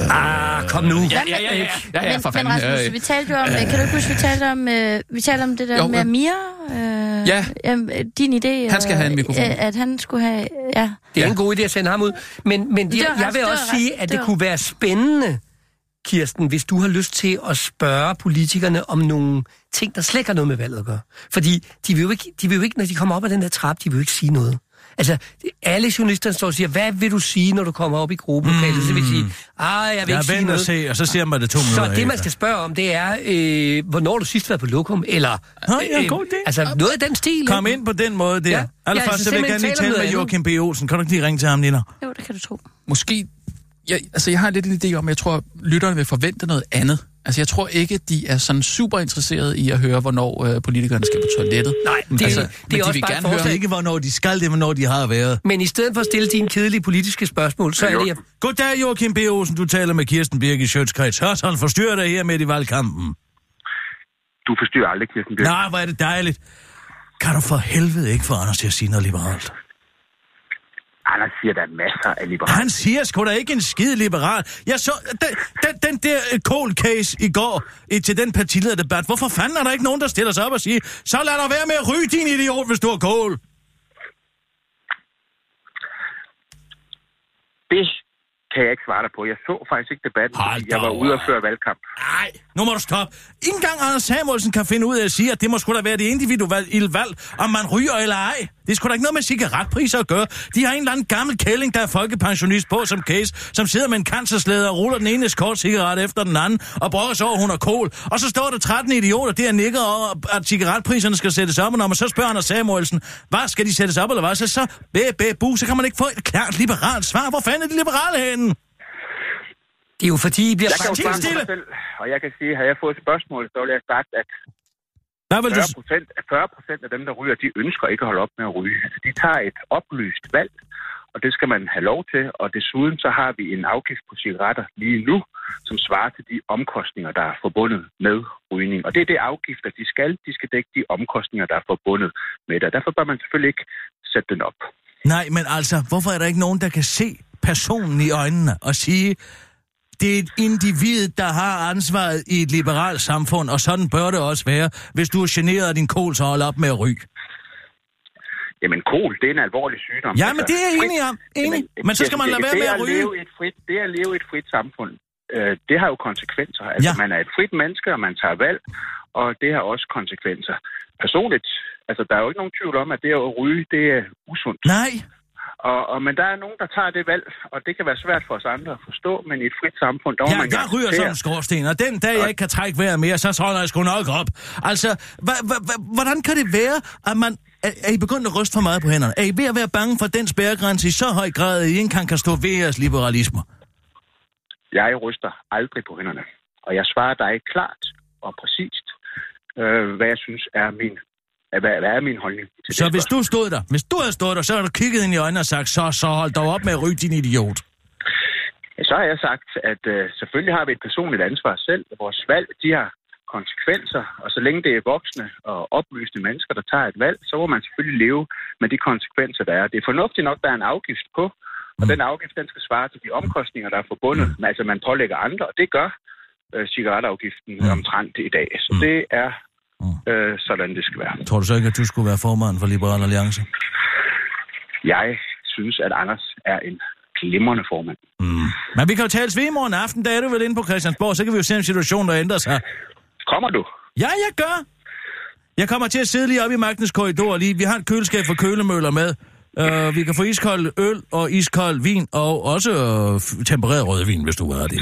Ah, kom nu. ja, ja, ja, ja, ja, ja, men, for men fanden. Rasmus, Øh, vi talte jo om, øh, kan du ikke huske, vi talte om, øh, vi talte om det der Jo, med men- Amir? Øh, Ja. øh, din idé. Han skal og, have en mikrofon. øh, At han skulle have, ja. Det er Ja. en god idé at sende ham ud. Men, men Det jeg, vil også sige, at det det kunne være spændende, Kirsten, hvis du har lyst til at spørge politikerne om nogle ting, der slet ikke har noget med valget at gøre. Fordi de vil jo ikke, de vil jo ikke når de kommer op ad den der trap, de vil jo ikke sige noget. Altså, alle journalister står og siger, hvad vil du sige, når du kommer op i gruppelokalet? Så vil de sige, ah, jeg vil Jeg ikke sige noget. se, og så ser man det to minutter Så det, man skal spørge om, det er, øh, hvornår har du sidst været på lokum, eller... Nå, ja, god idé. Altså, noget af den stil. Kom ikke? ind på den måde der. Ja. Ja. Ja, Allerførst, altså så vil jeg gerne lige tale med noget Joachim B. Olsen. Kan du ikke lige ringe til ham, Nina? Jo, det kan du tro. måske... Jeg, altså, jeg har lidt en idé om, at jeg tror, at lytterne vil forvente noget andet. Altså, jeg tror ikke, de er sådan super interesserede i at høre, hvornår øh, politikerne skal på toilettet. Nej, det, Altså, men det er de også vil bare gerne høre- Det er ikke, hvornår de skal, det er, hvornår de har været. Men i stedet for at stille dine kedelige politiske spørgsmål, så er det... jeg- Goddag, Joachim B. Olsen. Du taler med Kirsten Birk i Sjøtskreds. Hørsholm forstyrrer dig her midt i valgkampen. Du forstyrrer aldrig, Kirsten Birk. Nej, hvor er det dejligt. Kan du for helvede ikke få Anders til at sige noget liberalt? Anders siger, der er masser af liberale. Han siger sgu da ikke en skide liberal. Jeg så den, den, den der øh, cold case i går til den partilederdebat. Hvorfor fanden er der ikke nogen, der stiller sig op og siger, så lad dig være med at ryge, din idiot, hvis du er kål? Det kan jeg ikke svare dig på. Jeg så faktisk ikke debatten, Hold jeg var ude og føre valgkamp. Nej, nu må du stoppe. Ingen gang Anders Samuelsen kan finde ud af at sige, at det må skulle da være det individuelle valg, om man ryger eller ej. Det er sgu da ikke noget med cigaretpriser at gøre. De har en eller anden gammel kælling, der er folkepensionist på som case, som sidder med en cancerslæde og ruller den ene skort cigaret efter den anden, og brokker sig over, hun er kol. Og så står der 13 idioter der og nikker over, at cigaretpriserne skal sættes op, og når man så spørger Anders Samuelsen, hvad skal de sættes op, eller hvad, så så, bæ, bæ, bu, så kan man ikke få et klart liberalt svar. Hvor fanden er de liberale henne? Det er jo fordi, I bliver Jeg kan jo stille. mig selv, og jeg kan sige, at havde jeg fået et spørgsmål, så ville jeg sagt, at Vil du... 40 procent, 40 procent af dem, der ryger, de ønsker ikke at holde op med at ryge. Altså, de tager et oplyst valg, og det skal man have lov til. Og desuden så har vi en afgift på cigaretter lige nu, som svarer til de omkostninger, der er forbundet med rygning. Og det er det afgifter, de skal. De skal dække de omkostninger, der er forbundet med det. Og derfor bør man selvfølgelig ikke sætte den op. Nej, men altså, hvorfor er der ikke nogen, der kan se personen i øjnene og sige, det er et individ, der har ansvaret i et liberalt samfund, og sådan bør det også være, hvis du er generet af din kol, så hold op med at ryge. Jamen, kol, det er en alvorlig sygdom. Ja, men det er jeg enig om. Enig. Jamen, Men så skal man lade være med at ryge. Leve i et frit, det at leve et frit samfund, øh, det har jo konsekvenser. Altså, Ja. man er et frit menneske, og man tager valg, og det har også konsekvenser. Personligt, altså, der er jo ikke nogen tvivl om, at det at ryge, det er usundt. Nej. Og, og, men der er nogen, der tager det valg, og det kan være svært for os andre at forstå, men i et frit samfund, der Ja, man jeg ryger som skorsten, og den dag, jeg ikke kan trække vejret mere, så holder jeg sgu nok op. Altså, hva- hva- hvordan kan det være, at man... Er, er I begyndt at ryste for meget på hænderne? Er I ved at være bange for den spærregrænse i så høj grad, at I ikke engang kan stå ved jeres liberalisme? Jeg ryster aldrig på hænderne. Og jeg svarer dig klart og præcist, øh, hvad jeg synes er min, hvad, hvad er min holdning til Så hvis spørgsmål. du stod der, hvis du havde stået der, så havde du kigget ind i øjnene og sagt, så, så hold dog op med at ryge, din idiot. Så har jeg sagt, at øh, selvfølgelig har vi et personligt ansvar selv. Vores valg, de har konsekvenser, og så længe det er voksne og oplyste mennesker, der tager et valg, så må man selvfølgelig leve med de konsekvenser, der er. Det er fornuftigt nok, der er en afgift på, og den afgift, den skal svare til de omkostninger, der er forbundet. Men altså, man pålægger andre, og det gør øh, cigaretafgiften omtrent i dag. Så det er øh, sådan, det skal være. Tror du så ikke, at du skulle være formand for Liberal Alliance? Jeg synes, at Anders er en glimrende formand. Mm. Men vi kan jo tales ved i morgen aften, da er du vel inde på Christiansborg, så kan vi jo se en situation, der ændrer sig. Kommer du? Ja, jeg gør. Jeg kommer til at sidde lige oppe i magtens korridor lige. Vi har et køleskab for kølemøller med. Uh, vi kan få iskold øl og iskold vin, og også uh, tempereret rødvin, hvis du have det.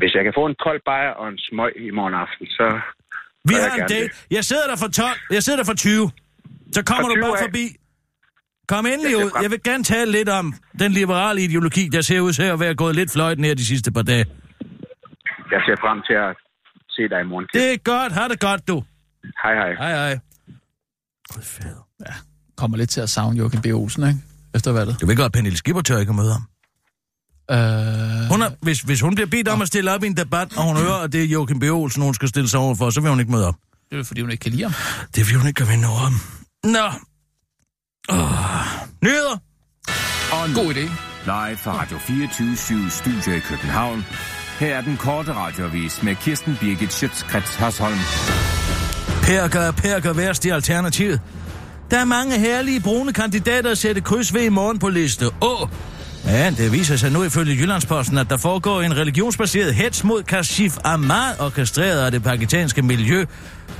Hvis jeg kan få en kold bajer og en smøg i morgen aften, så... Vi har en date. det. Jeg sidder der for 12. Jeg sidder der for 20. Så kommer du 20 bare af. forbi. Kom endelig ud. Jeg vil gerne tale lidt om den liberale ideologi, der ser ud til at være gået lidt fløjten her de sidste par dage. Jeg ser frem til at se dig i morgen. Det er godt. Ha' det godt, du. Hej, hej. Hej, hej. Gud, fader. Ja, kommer lidt til at savne Joachim B. Olsen, ikke? Efter valget. Du ved godt, at Pernille Skipper tør ikke at møde ham. Øh, Hun er, hvis, hvis hun bliver bedt om at stille op i en debat, og hun hører, at det er Joachim B. Olsen, hun skal stille sig overfor, så vil hun ikke møde op. det er fordi hun ikke kan lide ham. Det vil hun ikke gøre ved noget om. Nå. Oh. Nyheder. Og nu, God idé. live fra Radio 24 Studio i København. Her er den korte radiovis med Kirsten Birgit Schøtzgrads Hasholm. Perker er perker værst i alternativet. Der er mange herlige brune kandidater at sætte kryds ved i morgen på liste Å. Ja, det viser sig nu ifølge Jyllandsposten, at der foregår en religionsbaseret hets mod Kashif Ahmad, orkestreret af det pakistanske miljø,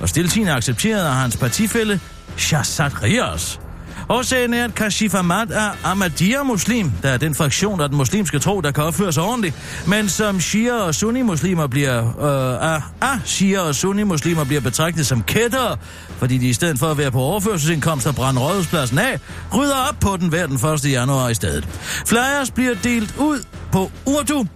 og stiltigende accepteret af hans partifælle Shazad Rios. Årsagen er, at Kashif Ahmad er Ahmadiyya-muslim, der er den fraktion af den muslimske tro, der kan opføre sig ordentligt, men som shia og sunni-muslimer bliver, øh, ah, ah, shia og sunni-muslimer bliver betragtet som kættere, fordi de i stedet for at være på overførselsindkomst og brænde rådhuspladsen af, rydder op på den hver den 1. januar i stedet. Flyers bliver delt ud på Urdu,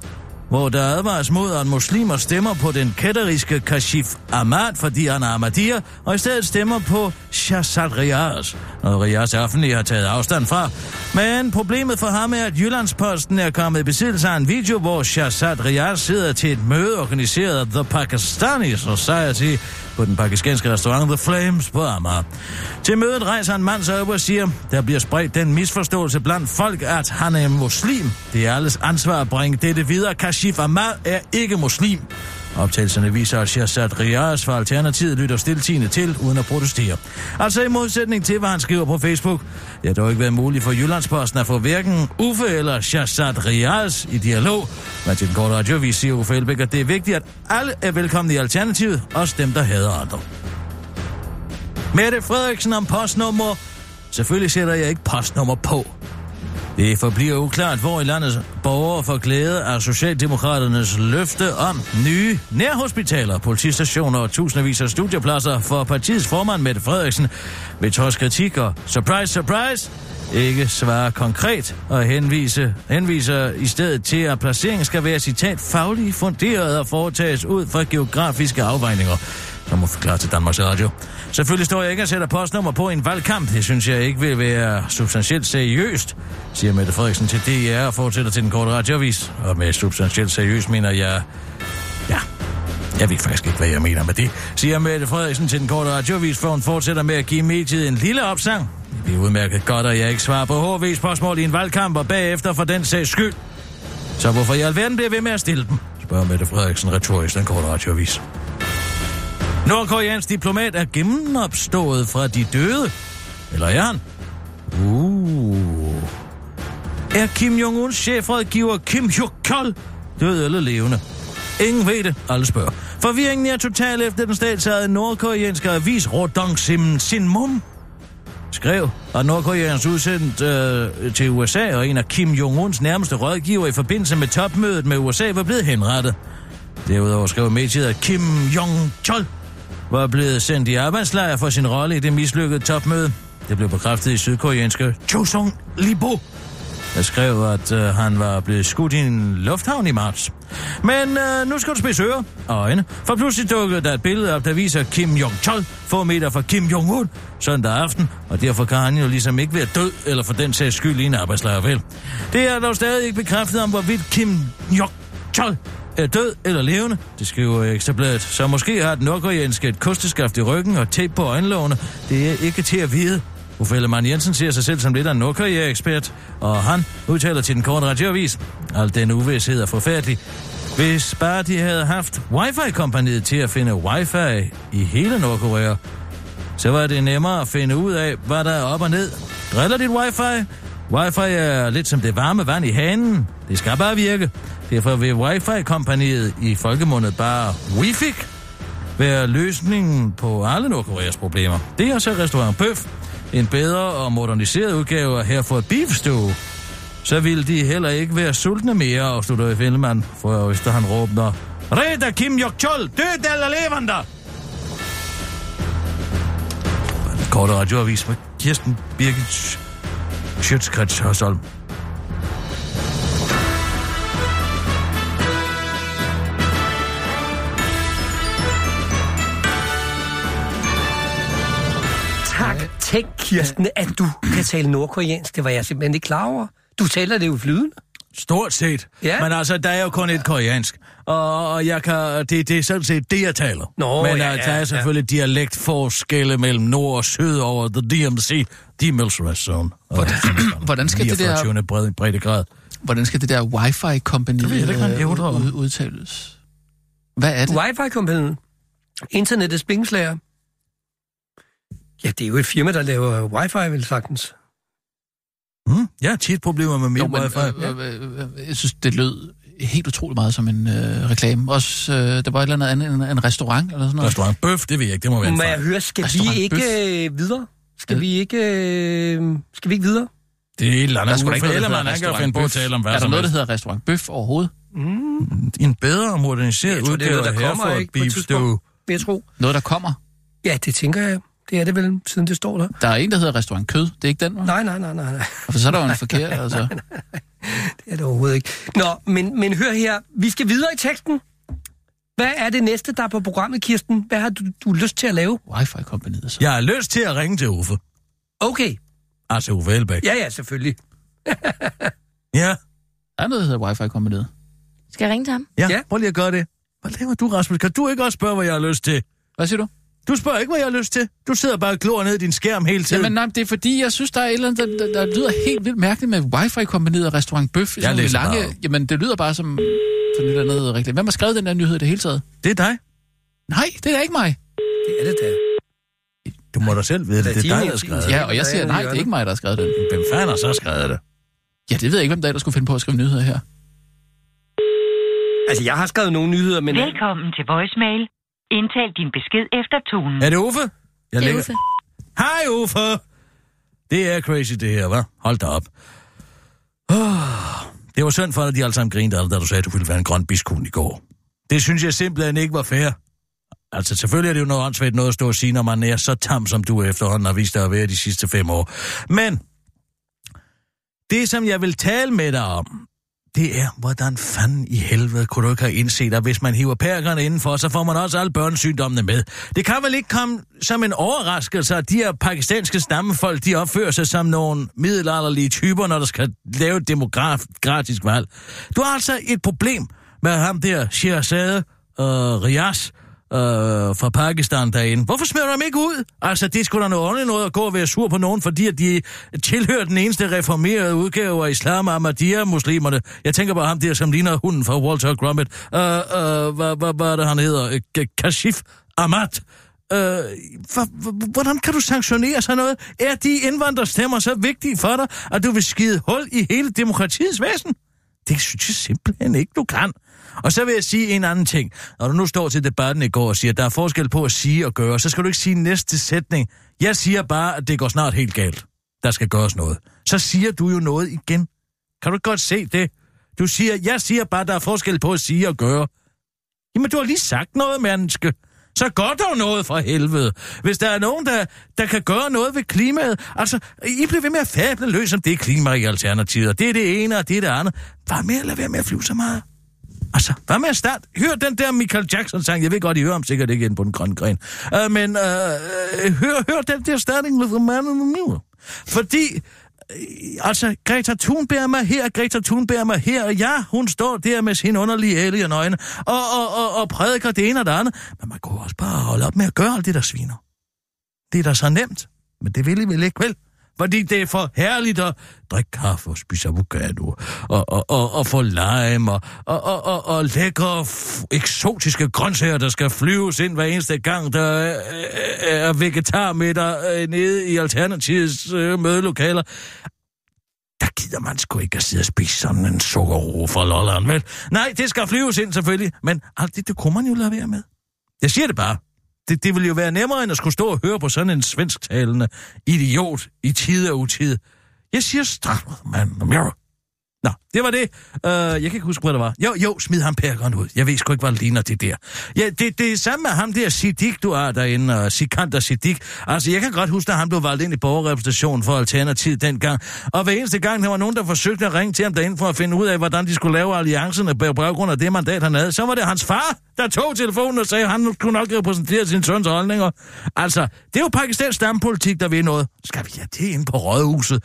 hvor der advares mod, at muslimer stemmer på den kætteriske Kashif Ahmad, fordi han er Ahmadiyya, og i stedet stemmer på Shahzad Riaz, noget Riaz offentlig har taget afstand fra. Men problemet for ham er, at Jyllandsposten er kommet i besiddelse af en video, hvor Shahzad Riaz sidder til et møde organiseret af The Pakistani Society på den pakistanske restaurant The Flames på Amager. Til mødet rejser en mand sig op og siger, der bliver spredt den misforståelse blandt folk, at han er muslim. Det er alles ansvar at bringe dette videre. Kashif Ahmad er ikke muslim. Optagelserne viser, at Shazad Riaz fra Alternativet lytter stiltigende til, uden at protestere. Altså i modsætning til, hvad han skriver på Facebook. Det har dog ikke været muligt for Jyllandsposten at få hverken Uffe eller Shazad Riaz i dialog. Men til den korte radiovis siger Uffe Elbæk, at det er vigtigt, at alle er velkomne i Alternativet, også dem, der hader andre. Mette Frederiksen om postnummer. Selvfølgelig sætter jeg ikke postnummer på. Det forbliver uklart, hvor i landets borgere får glæde af Socialdemokraternes løfte om nye nærhospitaler, politistationer og tusindvis af studiepladser for partiets formand Mette Frederiksen. Ved trods kritik og surprise, surprise, ikke svare konkret og henvise, henviser i stedet til, at placeringen skal være citat fagligt funderet og foretages ud fra geografiske afvejninger som må forklare til Danmarks Radio. Selvfølgelig står jeg ikke og sætter postnummer på en valgkamp. Det synes jeg ikke vil være substantielt seriøst, siger Mette Frederiksen til DR og fortsætter til den korte radiovis. Og med substantielt seriøst mener jeg... Ja, jeg ved faktisk ikke, hvad jeg mener med det, siger Mette Frederiksen til den korte radiovis, for hun fortsætter med at give mediet en lille opsang. Det er udmærket godt, at jeg ikke svarer på HV-spørgsmål i en valgkamp, og bagefter for den sags skyld. Så hvorfor i alverden bliver ved med at stille dem? Spørger Mette Frederiksen retorisk den korte radiovis. Nordkoreansk diplomat er gennemopstået fra de døde. Eller er han? Uh. Er Kim Jong-uns chefrådgiver Kim Hyuk-chol død eller levende? Ingen ved det, alle spørger. Forvirringen er total efter den statsejede nordkoreanske avis Rodong Sim Sinmum skrev, at Nordkoreans udsendt øh, til USA og en af Kim Jong-uns nærmeste rådgiver i forbindelse med topmødet med USA var blevet henrettet. Derudover skrev mediet, at Kim Jong-chol blevet sendt i arbejdslejr for sin rolle i det mislykkede topmøde. Det blev bekræftet i sydkoreanske Chosung Libo, der skrev, at øh, han var blevet skudt i en lufthavn i marts. Men øh, nu skal du spise ører og øjne, for pludselig dukkede der et billede op, der viser Kim Jong-chol få meter fra Kim Jong-un søndag aften, og derfor kan han jo ligesom ikke være død, eller for den sags skyld i en arbejdslejr vel. Det er dog stadig ikke bekræftet om, hvorvidt Kim Jong-chol er død eller levende, det skriver Ekstrabladet. Så måske har den nordkoreanske et kosteskaft i ryggen og tape på øjenlågene. Det er ikke til at vide. Uffe Ellemann Jensen ser sig selv som lidt af en Nordkorea-ekspert, og han udtaler til den korte radioavis. Al den uvidshed er forfærdelig. Hvis bare de havde haft wifi-kompaniet til at finde wifi i hele Nordkorea, så var det nemmere at finde ud af, hvad der er op og ned. Driller dit wifi? Wi-Fi er lidt som det varme vand i hanen. Det skal bare virke. Derfor vil Wi-Fi-kompaniet i folkemundet bare Wi-Fi være løsningen på alle Nordkoreas problemer. Det er så restaurant Bøf, en bedre og moderniseret udgave af her for et beefstue. Så vil de heller ikke være sultne mere, afslutter i filmen, for Øster han råbner, Reda Kim Jok-chol, død eller levende! Korte radioavis med Kirsten Birgit Sjøtskrets Hørsholm. Tak. Tænk, Kirsten, at du kan tale nordkoreansk. Det var jeg simpelthen ikke klar over. Du taler det jo flydende. Stort set. Ja. Men altså, der er jo kun et koreansk. Og, jeg kan, det, det er sådan set det, jeg taler. Nå, Men ja, uh, ja, der er selvfølgelig ja. dialektforskelle mellem nord og syd over The DMC, Demilitarized Zone. Hvordan, hvordan skal det der... 49. Bredde, breddegrad. Hvordan skal det der hvad jeg øh, ud, udtales? Hvad er det? Wi-Fi-kompagnen. Internettets bingslager. Ja, det er jo et firma, der laver wifi, vel sagtens. Hmm? Jeg har tit problemer med men, wifi. øh, øh, øh, jeg synes, det lød helt utroligt meget som en øh, reklame. Også, øh, der var et eller andet andet end en restaurant eller sådan noget. Restaurant Bøf, det ved jeg ikke, det må være en Må jeg fejl. høre, skal vi Restaurant ikke øh, videre? Skal vi ikke... Øh, skal vi ikke videre? Det er et eller Der er andet. der Ellemann, hedder han kan finde på at tale om hvad Er der som noget, der helst. hedder restaurant bøf overhovedet? Mm. En bedre og moderniseret Jeg tror, det er udgave noget, af der kommer, Hereford ikke, på et Beef tidspunkt. Stew. Vil jeg tro. Noget, der kommer? Ja, det tænker jeg. Det er det vel, siden det står der. Der er en, der hedder restaurant kød. Det er ikke den, var? Nej, nej, nej, nej, nej. For så er der jo en forkert, altså. Det er det overhovedet ikke. Nå, men, men hør her. Vi skal videre i teksten. Hvad er det næste, der er på programmet, Kirsten? Hvad har du, du lyst til at lave? Wifi-kompaniet, så. Jeg har lyst til at ringe til Uffe. Okay. Altså Uffe Elbæk. Ja, ja, selvfølgelig. Ja, Der er noget, der hedder Wifi-kompaniet. Skal jeg ringe til ham? ja. Ja. ja. Prøv lige at gøre det. Hvad laver du, Rasmus? Kan du ikke også spørge, hvad jeg har lyst til? Hvad siger du? Du spørger ikke, hvad jeg har lyst til. Du sidder bare og glor ned i din skærm hele tiden. Jamen nej, det er fordi, jeg synes, der er et eller andet, der, der, der lyder helt vildt mærkeligt med wifi-kombineret og restaurant Bøf. Jeg læser lange, bare. Jamen, det lyder bare som sådan et eller andet rigtigt. Hvem har skrevet den der nyhed i det hele taget? Det er dig. Nej, det er da ikke mig. Det er det da. Du må da selv vide det. Det er Det er dig, der har skrevet det. Ja, og jeg siger, nej, det er ikke mig, der har skrevet den. Hvem fanden har så skrevet det? Ja, det ved jeg ikke, hvem der, er, der skulle finde på at skrive nyheder her. Altså, jeg har skrevet nogle nyheder, men... Velkommen til voicemail. Indtal din besked efter tonen. Er det Uffe? Jeg Det er Uffe. Hej Uffe! Det er crazy det her, hva'? Hold da op. Oh, det var synd for dig, at de alle sammen grinede da du sagde, at du ville være en grøn biskun i går. Det synes jeg simpelthen ikke var fair. Altså, selvfølgelig er det jo noget åndssvagt noget at stå og sige, når man er så tam, som du efterhånden har vist dig at være de sidste fem år. Men, det som jeg vil tale med dig om, det er, hvordan fanden i helvede kunne du ikke have indset, at hvis man hiver pærkerne indenfor, så får man også alle børnesygdommene med. Det kan vel ikke komme som en overraskelse, at de her pakistanske stammefolk, de opfører sig som nogle middelalderlige typer, når der skal lave et demokratisk valg. Du har altså et problem med ham der, Shirazade og øh, Rias, øh, fra Pakistan derinde. Hvorfor smider du dem ikke ud? Altså, det skulle da noget ordentligt noget at gå og være sur på nogen, fordi at de tilhører den eneste reformerede udgave af islam Ahmadiyya-muslimerne. Jeg tænker på ham der, som ligner hunden fra Walter Gromit. Uh, øh, øh, hvad, hvad, hvad er det, han hedder? Kashif Ahmad. Øh, hvordan kan du sanktionere sådan noget? Er de indvandrerstemmer så vigtige for dig, at du vil skide hul i hele demokratiets væsen? Det synes jeg simpelthen ikke, du kan. Og så vil jeg sige en anden ting. Når du nu står til debatten i går og siger, at der er forskel på at sige og gøre, så skal du ikke sige næste sætning. Jeg siger bare, at det går snart helt galt. Der skal gøres noget. Så siger du jo noget igen. Kan du godt se det? Du siger, jeg siger bare, at der er forskel på at sige og gøre. Jamen, du har lige sagt noget, menneske. Så gør dog noget for helvede. Hvis der er nogen, der, der kan gøre noget ved klimaet. Altså, I bliver ved med at fable løs om det klima i alternativet. Det er det ene, og det er det andet. Hvad med at lade være med at flyve så meget? Altså, hvad med at starte? Hør den der Michael Jackson-sang. Jeg ved godt, I hører ham sikkert ikke ind på den grønne gren. Uh, men uh, hør, hør den der Starting with the Man in the Mirror. Fordi, altså, Greta Thunberg mig her, Greta Thunberg mig her, og ja, hun står der med sin underlige alien-øjne, og, og, og, og prædiker det ene og det andet. Men man kunne også bare holde op med at gøre alt det, der sviner. Det er da så nemt, men det vil I vel ikke, vel? Fordi det er for herligt at drikke kaffe og spise avocado, og, og, og, og få lime, og, og, og, og, og lækre, eksotiske grøntsager, der skal flyves ind hver eneste gang, der er, er vegetarmiddag øh, nede i Alternativets øh, mødelokaler. Der gider man sgu ikke at sidde og spise sådan en sukkerro fra Lolland, vel? Nej, det skal flyves ind selvfølgelig, men alt det, det kunne man jo lade være med. Jeg siger det bare. Det, det ville jo være nemmere, end at skulle stå og høre på sådan en svensktalende idiot i tid og utid. Jeg siger start, mand. Mirror. Nå, det var det. Uh, jeg kan ikke huske, hvad det var. Jo, jo, smid ham pærkeren ud. Jeg ved sgu ikke, hvad det ligner det der. Ja, det, det er samme med ham der Siddiq, du har derinde, og Sikander Siddiq. Altså, jeg kan godt huske, at han blev valgt ind i borgerrepræsentationen for Alternativ dengang. Og hver eneste gang, der var nogen, der forsøgte at ringe til ham derinde for at finde ud af, hvordan de skulle lave alliancerne på baggrund af det mandat, han havde, så var det hans far, der tog telefonen og sagde, at han kunne nok repræsentere sin søns holdninger. Altså, det er jo pakistansk stampolitik, der ved noget. Skal vi have det ind på rådhuset?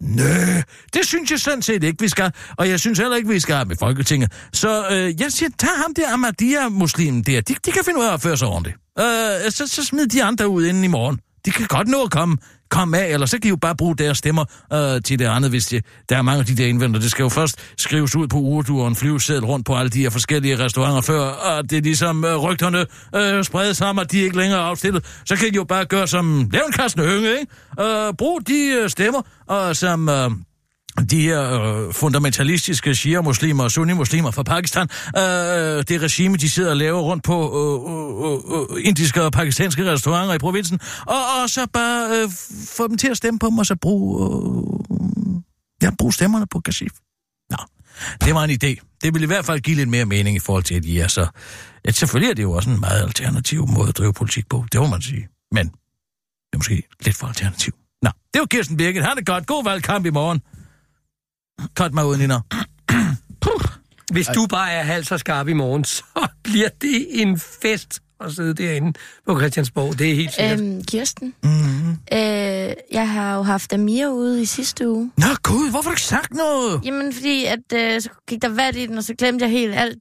Nø, det synes jeg sådan set ikke, vi skal. Og jeg synes heller ikke, vi skal have med Folketinget. Så øh, jeg siger, tag ham der Ahmadiyya-muslimen der. De, de kan finde ud af at føre sig ordentligt. Øh, så, så smid de andre ud inden i morgen. De kan godt nå at komme, Kom af, eller så kan I jo bare bruge deres stemmer øh, til det andet, hvis de, der er mange af de der indvendere. Det skal jo først skrives ud på Urdu og en flyveseddel rundt på alle de her forskellige restauranter, før at det er ligesom øh, rygterne øh, spredes sammen, at de ikke længere er afstillet. Så kan I jo bare gøre som levnkassen hønge, ikke? Øh, brug de øh, stemmer, og som... Øh, de her øh, fundamentalistiske shia-muslimer og sunni-muslimer fra Pakistan, øh, det regime, de sidder og laver rundt på øh, øh, øh, indiske og pakistanske restauranter i provinsen, og, og så bare øh, få dem til at stemme på dem, og så bruge, øh, ja, bruge stemmerne på Kashif. Nå, det var en idé. Det ville i hvert fald give lidt mere mening i forhold til, at de er så... Ja, selvfølgelig er det jo også en meget alternativ måde at drive politik på, det må man sige. Men det er måske lidt for alternativ. Nå, det var Kirsten Birgit. Han det godt. God valgkamp i morgen. Cut mig ud, Nina. Hvis du bare er halv så skarp i morgen, så bliver det en fest at sidde derinde på Christiansborg. Det er helt sikkert. Øhm, Kirsten, Mm-hmm. øh, jeg har jo haft Amir ude i sidste uge. Nå gud, hvorfor har du ikke sagt noget? Jamen, fordi at, øh, så gik der vand i den, og så glemte jeg helt alt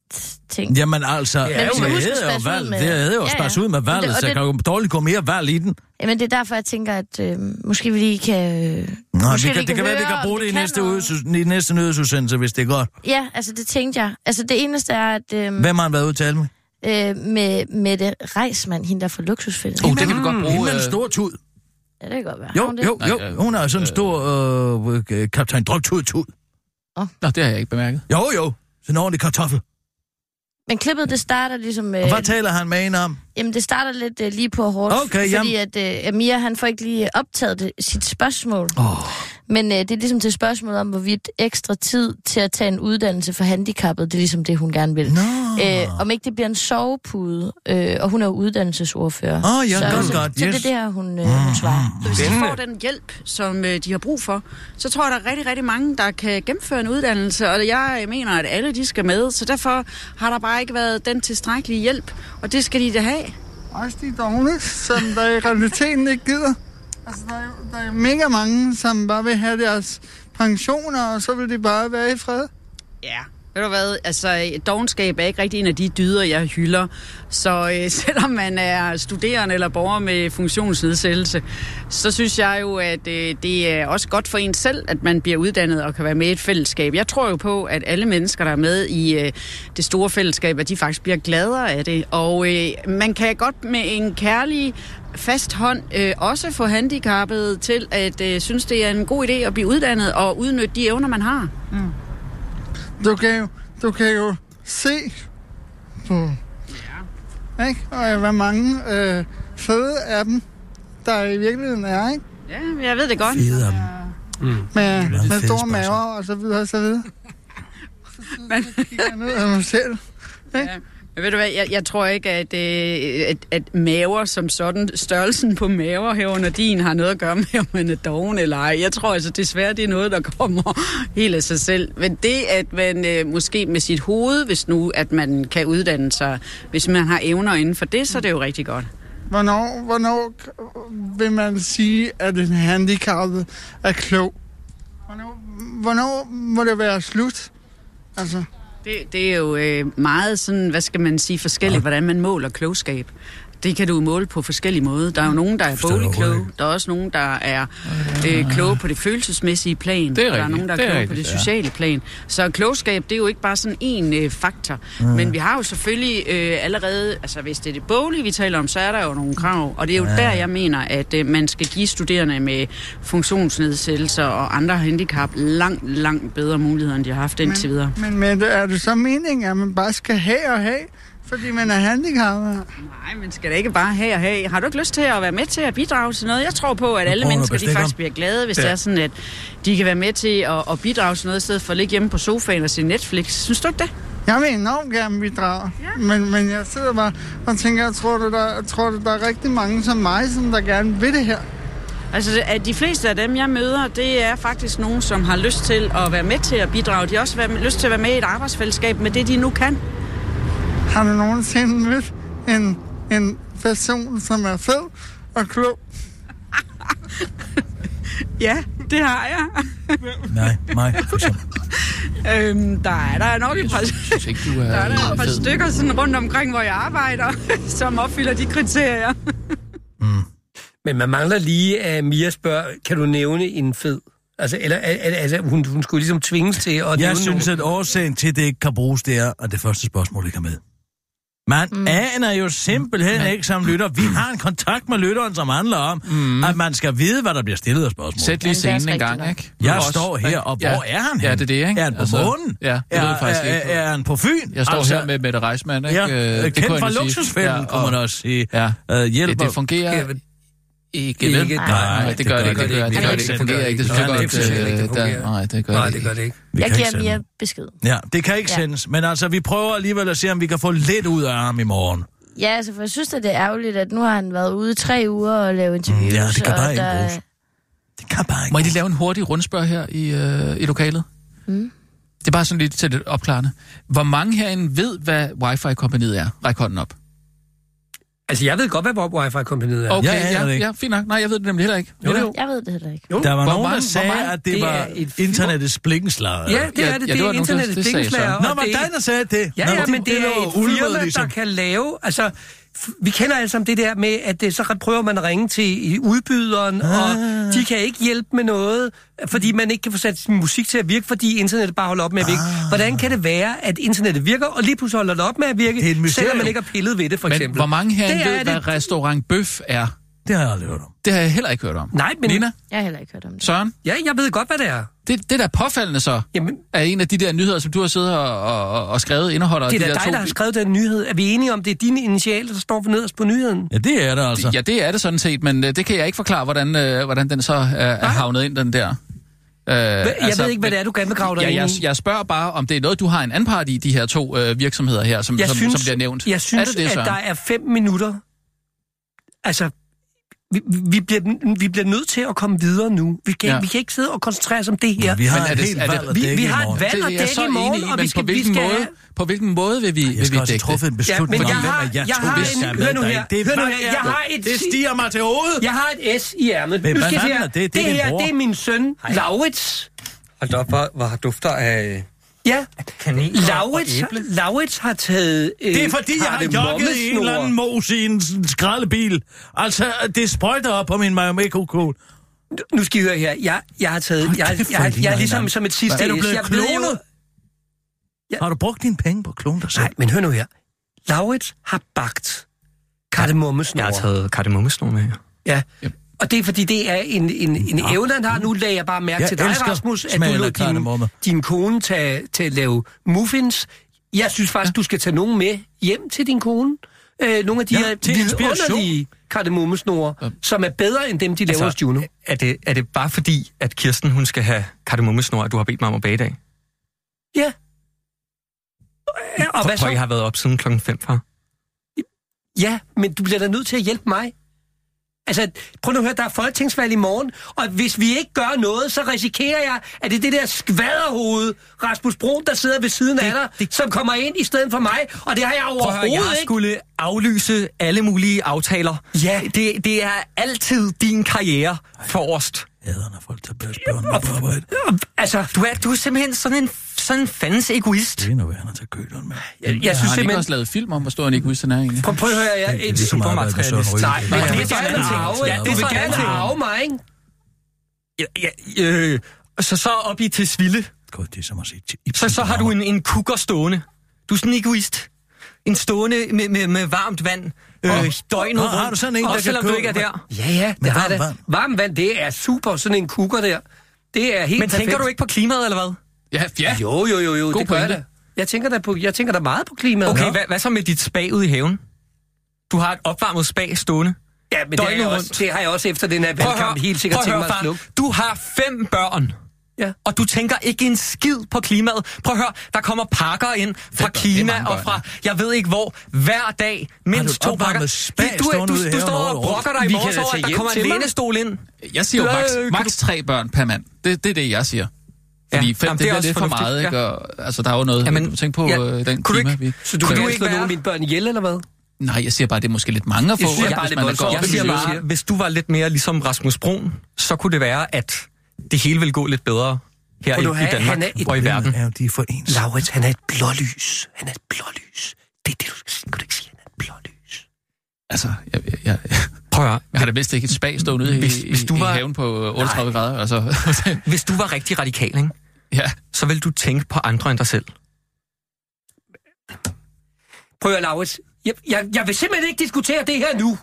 ting. Jamen altså, Men ja, det jeg husker hedder jo valg. med- Det hedder jo Ja, ud med det- valget, og så det- kan jo dårligt gå mere valg i den. Jamen, det er derfor, jeg tænker, at øh, måske vi lige kan... Øh, Nå, måske vi kan, det kan være, vi høre, kan bruge det i kan næste, noget. uge, i næste nyhedsudsendelse, hvis det er godt. Ja, altså det tænkte jeg. Altså det eneste er, at øh, Hvem har han været ude at tale med? Øh, med Mette Reismann, hende der fra Luksusfælden. Oh, det kan vi godt bruge. Hende med en øh, stor tud. Ja, det kan godt være. Jo, jo, jo. Øh, Hun er sådan en stor øh, øh, kaptajn Drøgtud-tud. Nå, det har jeg ikke bemærket. Jo, jo. Sådan en ordentlig kartoffel. Men klippet, det starter ligesom... Øh, Og hvad taler han med hende om? jamen, det starter lidt øh, lige på hårdt. Okay, fordi at øh, Amir, han får ikke lige optaget det, sit spørgsmål. Oh. Men øh, det er ligesom til spørgsmålet om, hvorvidt ekstra tid til at tage en uddannelse for handicappet, det er ligesom det, hun gerne vil. Nå. Øh, om ikke det bliver en sovepude, øh, og hun er jo uddannelsesordfører. Åh, ja, så, godt, så, godt, så det er yes. det her, hun, øh, hun svarer. Så hvis de får den hjælp, som øh, de har brug for, så tror jeg, der er rigtig, rigtig mange, der kan gennemføre en uddannelse, og jeg mener, at alle de skal med, så derfor har der bare ikke været den tilstrækkelige hjælp, og det skal de da have. Også de dogne, som der i realiteten ikke gider. Altså, der er, der er mega mange, som bare vil have deres pensioner, og så vil de bare være i fred. Ja. Ved du hvad, altså dogenskab er ikke rigtig en af de dyder, jeg hylder. Så øh, selvom man er studerende eller borger med funktionsnedsættelse, så synes jeg jo, at øh, det er også godt for en selv, at man bliver uddannet og kan være med i et fællesskab. Jeg tror jo på, at alle mennesker, der er med i øh, det store fællesskab, at de faktisk bliver gladere af det. Og øh, man kan godt med en kærlig fast hånd øh, også få handicappede til at øh, synes, det er en god idé at blive uddannet og udnytte de evner, man har. Du kan jo, du kan jo se på... Ja. Ikke? Og hvor mange øh, fede af dem, der i virkeligheden er, ikke? Ja, jeg ved det godt. Fede af dem. Med, Mange med fede store spørgsmål. maver og så videre og så videre. Men, Så kigger jeg ned af mig selv. ja. Men ved du hvad, jeg, jeg tror ikke, at, øh, at, at maver som sådan, størrelsen på maver herunder din, har noget at gøre med, om man er doven eller ej. Jeg tror altså desværre, det er noget, der kommer helt af sig selv. Men det, at man øh, måske med sit hoved, hvis nu, at man kan uddanne sig, hvis man har evner inden for det, så er det jo rigtig godt. Hvornår, hvornår vil man sige, at en handicappet er klog? Hvornår, hvornår må det være slut? Altså, det, det er jo øh, meget sådan, hvad skal man sige, forskelligt, hvordan man måler klogskab. Det kan du måle på forskellige måder. Der er jo nogen, der er Forstår jeg boglig kloge. overhovedet Der er også nogen, der er øh, kloge på det følelsesmæssige plan. Det er og der er rigtigt. nogen, der er, er kloge på rigtigt, det ja. sociale plan. Så klogskab, det er jo ikke bare sådan en øh, faktor. Men vi har jo selvfølgelig øh, allerede, altså hvis det er det boglige, vi taler om, så er der jo nogle krav. Og det er jo der, jeg mener, at øh, man skal give studerende med funktionsnedsættelser og andre handicap langt, langt bedre muligheder, end de har haft indtil videre. men Mette, er det så meningen, at man bare skal have og have, fordi man er handicappet? Nej, men skal det ikke bare have og have? Har du ikke lyst til at være med til at bidrage til noget? Jeg tror på, at alle mennesker de faktisk bliver glade, hvis ja. det er sådan, at de kan være med til at, at bidrage til noget, i stedet for at ligge hjemme på sofaen og se Netflix. Synes du ikke det? Jeg vil enormt gerne bidrage, ja. men, men jeg sidder bare og tænker, jeg tror, du, der, tror du, der er rigtig mange som mig, som der gerne vil det her. Altså, at de fleste af dem, jeg møder, det er faktisk nogen, som har lyst til at være med til at bidrage. De har også været- lyst til at være med i et arbejdsfællesskab med det, de nu kan. Har du nogensinde mødt en, en person, som er fed og klog? Ja, det har jeg. Nej, mig, for eksempel. øhm, der er der er nok et par, synes ikke, du er, der er der et par stykker sådan rundt omkring, hvor jeg arbejder, som opfylder de kriterier. Men man mangler lige, at Mia spørger, kan du nævne en fed? Altså, eller, al- al- altså hun, hun skulle ligesom tvinges til at Jeg synes, nogen. at årsagen til, at det ikke kan bruges, det er, at det første spørgsmål ikke er med. Man mm. aner jo simpelthen mm. ikke som lytter. Vi har en kontakt med lytteren, som handler om, mm. at man skal vide, hvad der bliver stillet af spørgsmål. Sæt lige er scenen en gang, ikke? Jeg Også, står her, og hvor er han Ja, det er det, ikke? Er han på månen? Ja, det er, ved jeg faktisk er, ikke. er, han på Fyn? Jeg står altså, her med Mette Reismann, ikke? Ja, Øh, kendt kunne fra luksusfælden, Ja, kunne man og- også sige. Ja, Øh, hjælper. det, det fungerer Ikke, ikke, ikke, nej, nej, det gør det ikke, det gør det, ikke, det fungerer ikke, det synes jeg godt, nej, det gør det ikke. Jeg kan ikke giver sende. mere besked. Ja, det kan ikke sendes. Men altså, vi prøver alligevel at se, om vi kan få lidt ud af ham i morgen. Ja, altså, for jeg synes, at det er ærgerligt, at nu har han været ude i tre uger og lave interviews. Mm, ja, det kan bare ikke der- bruges. Det kan bare ikke Må jeg lige lave en hurtig rundspørg her i, øh, i lokalet? Mm. Det er bare sådan lidt til det opklarende. Hvor mange herinde ved, hvad wifi-kompaniet er? Ræk hånden op. Altså, jeg ved godt, hvad Bob Wi-Fi-kompaniet er. Okay, Jeg ja, det ikke. ja, fint nok. Nej, jeg ved det nemlig heller ikke. Jo, jo. Jeg ved det heller ikke. Jo. Der var Hvor nogen, der mange- sagde, hvor mange- at det, det var et internettets blikkenslager. Ja, det Ja, er det. ja, det det var er der- sagde så. blikkenslager. Nå, var det- dig, der sagde det? Ja, ja, men det er et firma, ligesom. der kan lave... Altså, vi kender alle sammen det der med, at det, så prøver man at ringe til udbyderen, ah. og de kan ikke hjælpe med noget, fordi man ikke kan få sat sin musik til at virke, fordi internettet bare holder op med at virke. Ah. Hvordan kan det være, at internettet virker, og lige pludselig holder det op med at virke, Det selvom man ikke har pillet ved det, for Men eksempel? hvor mange herinde Det er ved, det- hvad restaurant Bøf er? Det har jeg aldrig hørt om. Det har jeg heller ikke hørt om. Nej, men... Nina? Jeg har heller ikke hørt om det. Søren? Ja, jeg ved godt, hvad det er. Det, det der er påfaldende så, Jamen, er en af de der nyheder, som du har siddet og, og, og skrevet, indeholder det de er da der dig, to... der har skrevet den nyhed. Er vi enige om, det er dine initialer, der står for nederst på nyheden? Ja, det er det altså. Ja, det er det sådan set, men øh, det kan jeg ikke forklare, hvordan, øh, hvordan den så er, er havnet ind, den der. Øh, Jeg altså, ved ikke, hvad det er, du gerne vil grave dig Ja, jeg, i. jeg spørger bare, om det er noget, du har en anpart i, de her to øh, virksomheder her, som, jeg som, synes, som bliver nævnt. Jeg synes, er det det, at Søren? der er fem minutter. Altså, vi, vi, bliver, vi bliver nødt til at komme videre nu. Vi kan, Ja. vi kan ikke sidde og koncentrere os om det her. Vi har Men er det- er det- vi- vi har et morgen. valg Det at jeg dække i morgen, og vi skal- på vi hvilken skal måde, have- på hvilken måde vil vi, Jeg vil vi skal også have dække truffet en det? Ja, beslutning men jeg om, har- jeg to, har en- jeg hør med nu her, Det er hør nu her, jeg har et- Det stiger mig til hovedet. Jeg har et S i ærmet. Men Nu skal jeg er det? Det er det her, er min søn, Laurits. Hold op, hvor, hvor dufter af Ja, Laurits. Laurits har taget... Øh, Det er fordi, jeg har jogget i en eller anden mos i en skraldebil. Altså, det sprøjter op på min Mayomeco-kål. Nu skal I høre her. Jeg, jeg har taget... Hold Jeg, jeg, jeg, jeg er ligesom som et sidste Er du blevet Jeg klonet? Har du brugt dine penge på at klone dig selv? Nej, men hør nu her. Laurits har bagt kardemommesnor. Jeg har taget kardemommesnor med. Ja. Og det er fordi, det er en, en, en Nå. evne, han har. Nu lagde jeg bare mærke Jeg til dig, Rasmus, at du lod din, din kone tage, til at lave muffins. Jeg synes faktisk, du skal tage nogen med hjem til din kone. Øh, nogle af de Ja, her vidunderlige kardemommesnore, som er bedre end dem, de laver hos Juno. Er det, er det bare fordi, at Kirsten hun skal have kardemommesnor, at du har bedt mig om at bage i dag? Ja. Ja, og hvad For jeg så? har været op siden klokken 5, far. Ja, men du bliver da nødt til at hjælpe mig. Altså, prøv nu at høre, der er folketingsvalg i morgen, og hvis vi ikke gør noget, så risikerer jeg, at det er det der skvaderhoved, Rasmus Brun, der sidder ved siden af dig, det... som kommer ind i stedet for mig, og det har jeg Prøv at høre, overhovedet jeg ikke. skulle aflyse alle mulige aftaler. Ja. Det, det er altid din karriere forrest. Æder, når folk tager deres børn med på arbejde. Altså, Du er, du er simpelthen sådan en, sådan en fandens egoist. Det er nu værende at tage køleren med. jeg, jeg har synes ikke simpelthen... også lavet film om, hvor stor en egoist han er egentlig? Prøv, prøv at høre, jeg er et ligesom med Søren Ryge. Nej, men det er så gerne en arve, ja, du det er vil så en gerne arve mig, ikke? Ja, ja, øh, så så op i til Sville, God, det er som at se til så, så har du en, en kukker stående. Du er sådan en egoist. En stående med, med, med varmt vand. Øh, døgnet Nå, har du sådan en, der Også kan selvom du gå- ikke er der. Ja, ja, det har varmt det. vand. Varmt vand, det er super, sådan en kukker der. Det er helt Men tænker perfekt. du ikke på klimaet, eller hvad? Ja, ja. Jo, jo, jo, jo, God det gør jeg pointe. da. Jeg tænker da, på, jeg tænker da meget på klimaet. Okay, hvad, hvad så med dit spag ude i haven? Du har et opvarmet spag stående. Ja, men det, døgnet jeg rundt. også, det har jeg også efter den her valgkamp helt sikkert tænkt mig at slukke. Du har fem børn. Ja. Og du tænker ikke en skid på klimaet. Prøv at høre, der kommer pakker ind fra? Det Kina mange og fra, jeg ved ikke hvor, hver dag. Mindst to pakker. du, du, du, du, står og brokker dig i morges over, at der kommer en lænestol ind. Jeg siger jo max, max tre børn per mand. Det, det er det, jeg siger. Fordi Ja, fem, jamen, det, det er det også lidt for meget, ja. ikke? Og, altså, der er jo noget, Jamen, tænker på ja. øh, den Kunne du klima, ikke- vi... Så du Kunne kan du ikke slå nogle være- af mine børn ihjel, eller hvad? Nej, jeg siger bare, det er måske lidt mange at få, Jeg synes ikke, bare, det man Jeg siger bare, hvis du var lidt mere ligesom Rasmus Brun, så kunne det være, at det hele ville gå lidt bedre her i, i have- Danmark han er et- og i verden. Ja, de er for ens. Laurits, han er et blålys. Han er et blålys. Det er det, du skal sige. Kan du ikke sige, han er et blålys? Altså, jeg, jeg, jeg, Prøv at høre, jeg har da vist ikke et spag stående ude Hvis- i, hvis du i, var- i haven på 38 Nej. grader. Altså, hvis du var rigtig radikal, ikke? ja. så vil du tænke på andre end dig selv. Prøv at høre, Laurits. Jeg, jeg, jeg vil simpelthen ikke diskutere det her nu.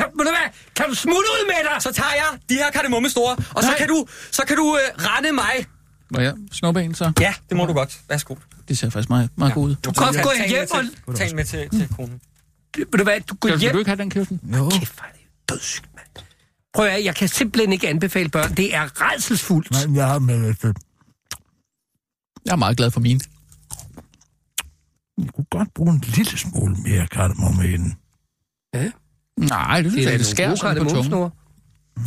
Kan, ved du hvad? kan du smutte ud med dig? Så tager jeg de her kardemomme store, og så kan du, så kan du øh, rende mig. Må jeg snuppe en, så? Ja, det må du godt. Værsgo. Det ser faktisk meget, meget ja. godt ud. Du kan gå Tag en hjem med og... til, tag en med til, til konen. Ved du hvad? Du går Skal, vil hjem... du ikke have den, Kirsten? Jo. Kæft, hvor er det dødssygt, mand. Prøv at jeg kan simpelthen ikke anbefale børn. Det er redselsfuldt. Nej, jeg har med det. Jeg er meget glad for mine. Du kunne godt bruge en lille smule mere kardemomme i den. Nej, det, Det er det, sådan på tungen.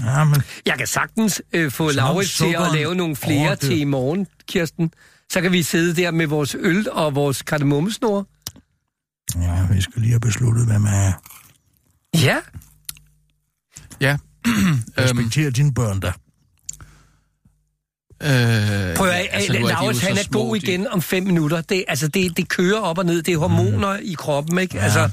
Ja, men Jeg kan sagtens øh, få Laurits til at lave nogle flere det. til i morgen, Kirsten. Så kan vi sidde der med vores øl og vores kardemommesnore. ja, vi skal lige have besluttet, hvem er Ja. Ja. Respekter dine børn da. Øh, Prøv at ja, altså, Laurits, han er små, god de- igen om fem minutter. Det, altså, det, det kører op og ned. Det er hormoner mm. i kroppen, ikke? Ja. Altså,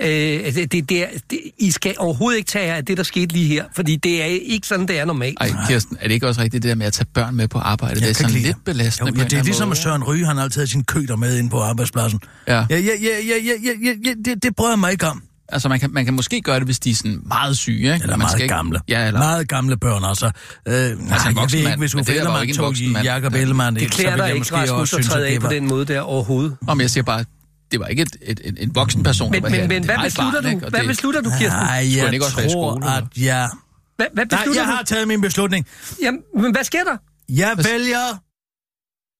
Øh, det, det, det, er, det, I skal overhovedet ikke tage af det, der skete lige her, fordi det er ikke sådan, det er normalt. Ej, Kirsten, er det ikke også rigtigt, det der med at tage børn med på arbejde? Jeg det er sådan lidt belastende. Jo, ja, det er ligesom, måde. at Søren Ryge, han har altid sin køter med ind på arbejdspladsen. Ja. Ja, ja, ja, ja, ja, ja, ja, ja det, det prøver jeg mig ikke om. Altså, man kan, man kan måske gøre det, hvis de er sådan meget syge, ikke? Eller man meget skal ikke... Ja, eller... Meget gamle børn, altså. Øh, altså, altså nej, jeg ved ikke, hvis Uffe Ellemann tog Jacob Ellemann, det klæder dig ikke, Rasmus, at træde af på den måde der overhovedet. Om jeg siger bare, det var ikke et, et, et, en voksen person, Men, der var her. men, men Det hvad beslutter barn, du? Hvad det- beslutter du, Kirsten? Nej, han jeg ikke også tror, skole, at jeg... Hvad, hvad Nej, beslutter jeg du? har taget min beslutning. Jamen, men hvad sker der? Jeg vælger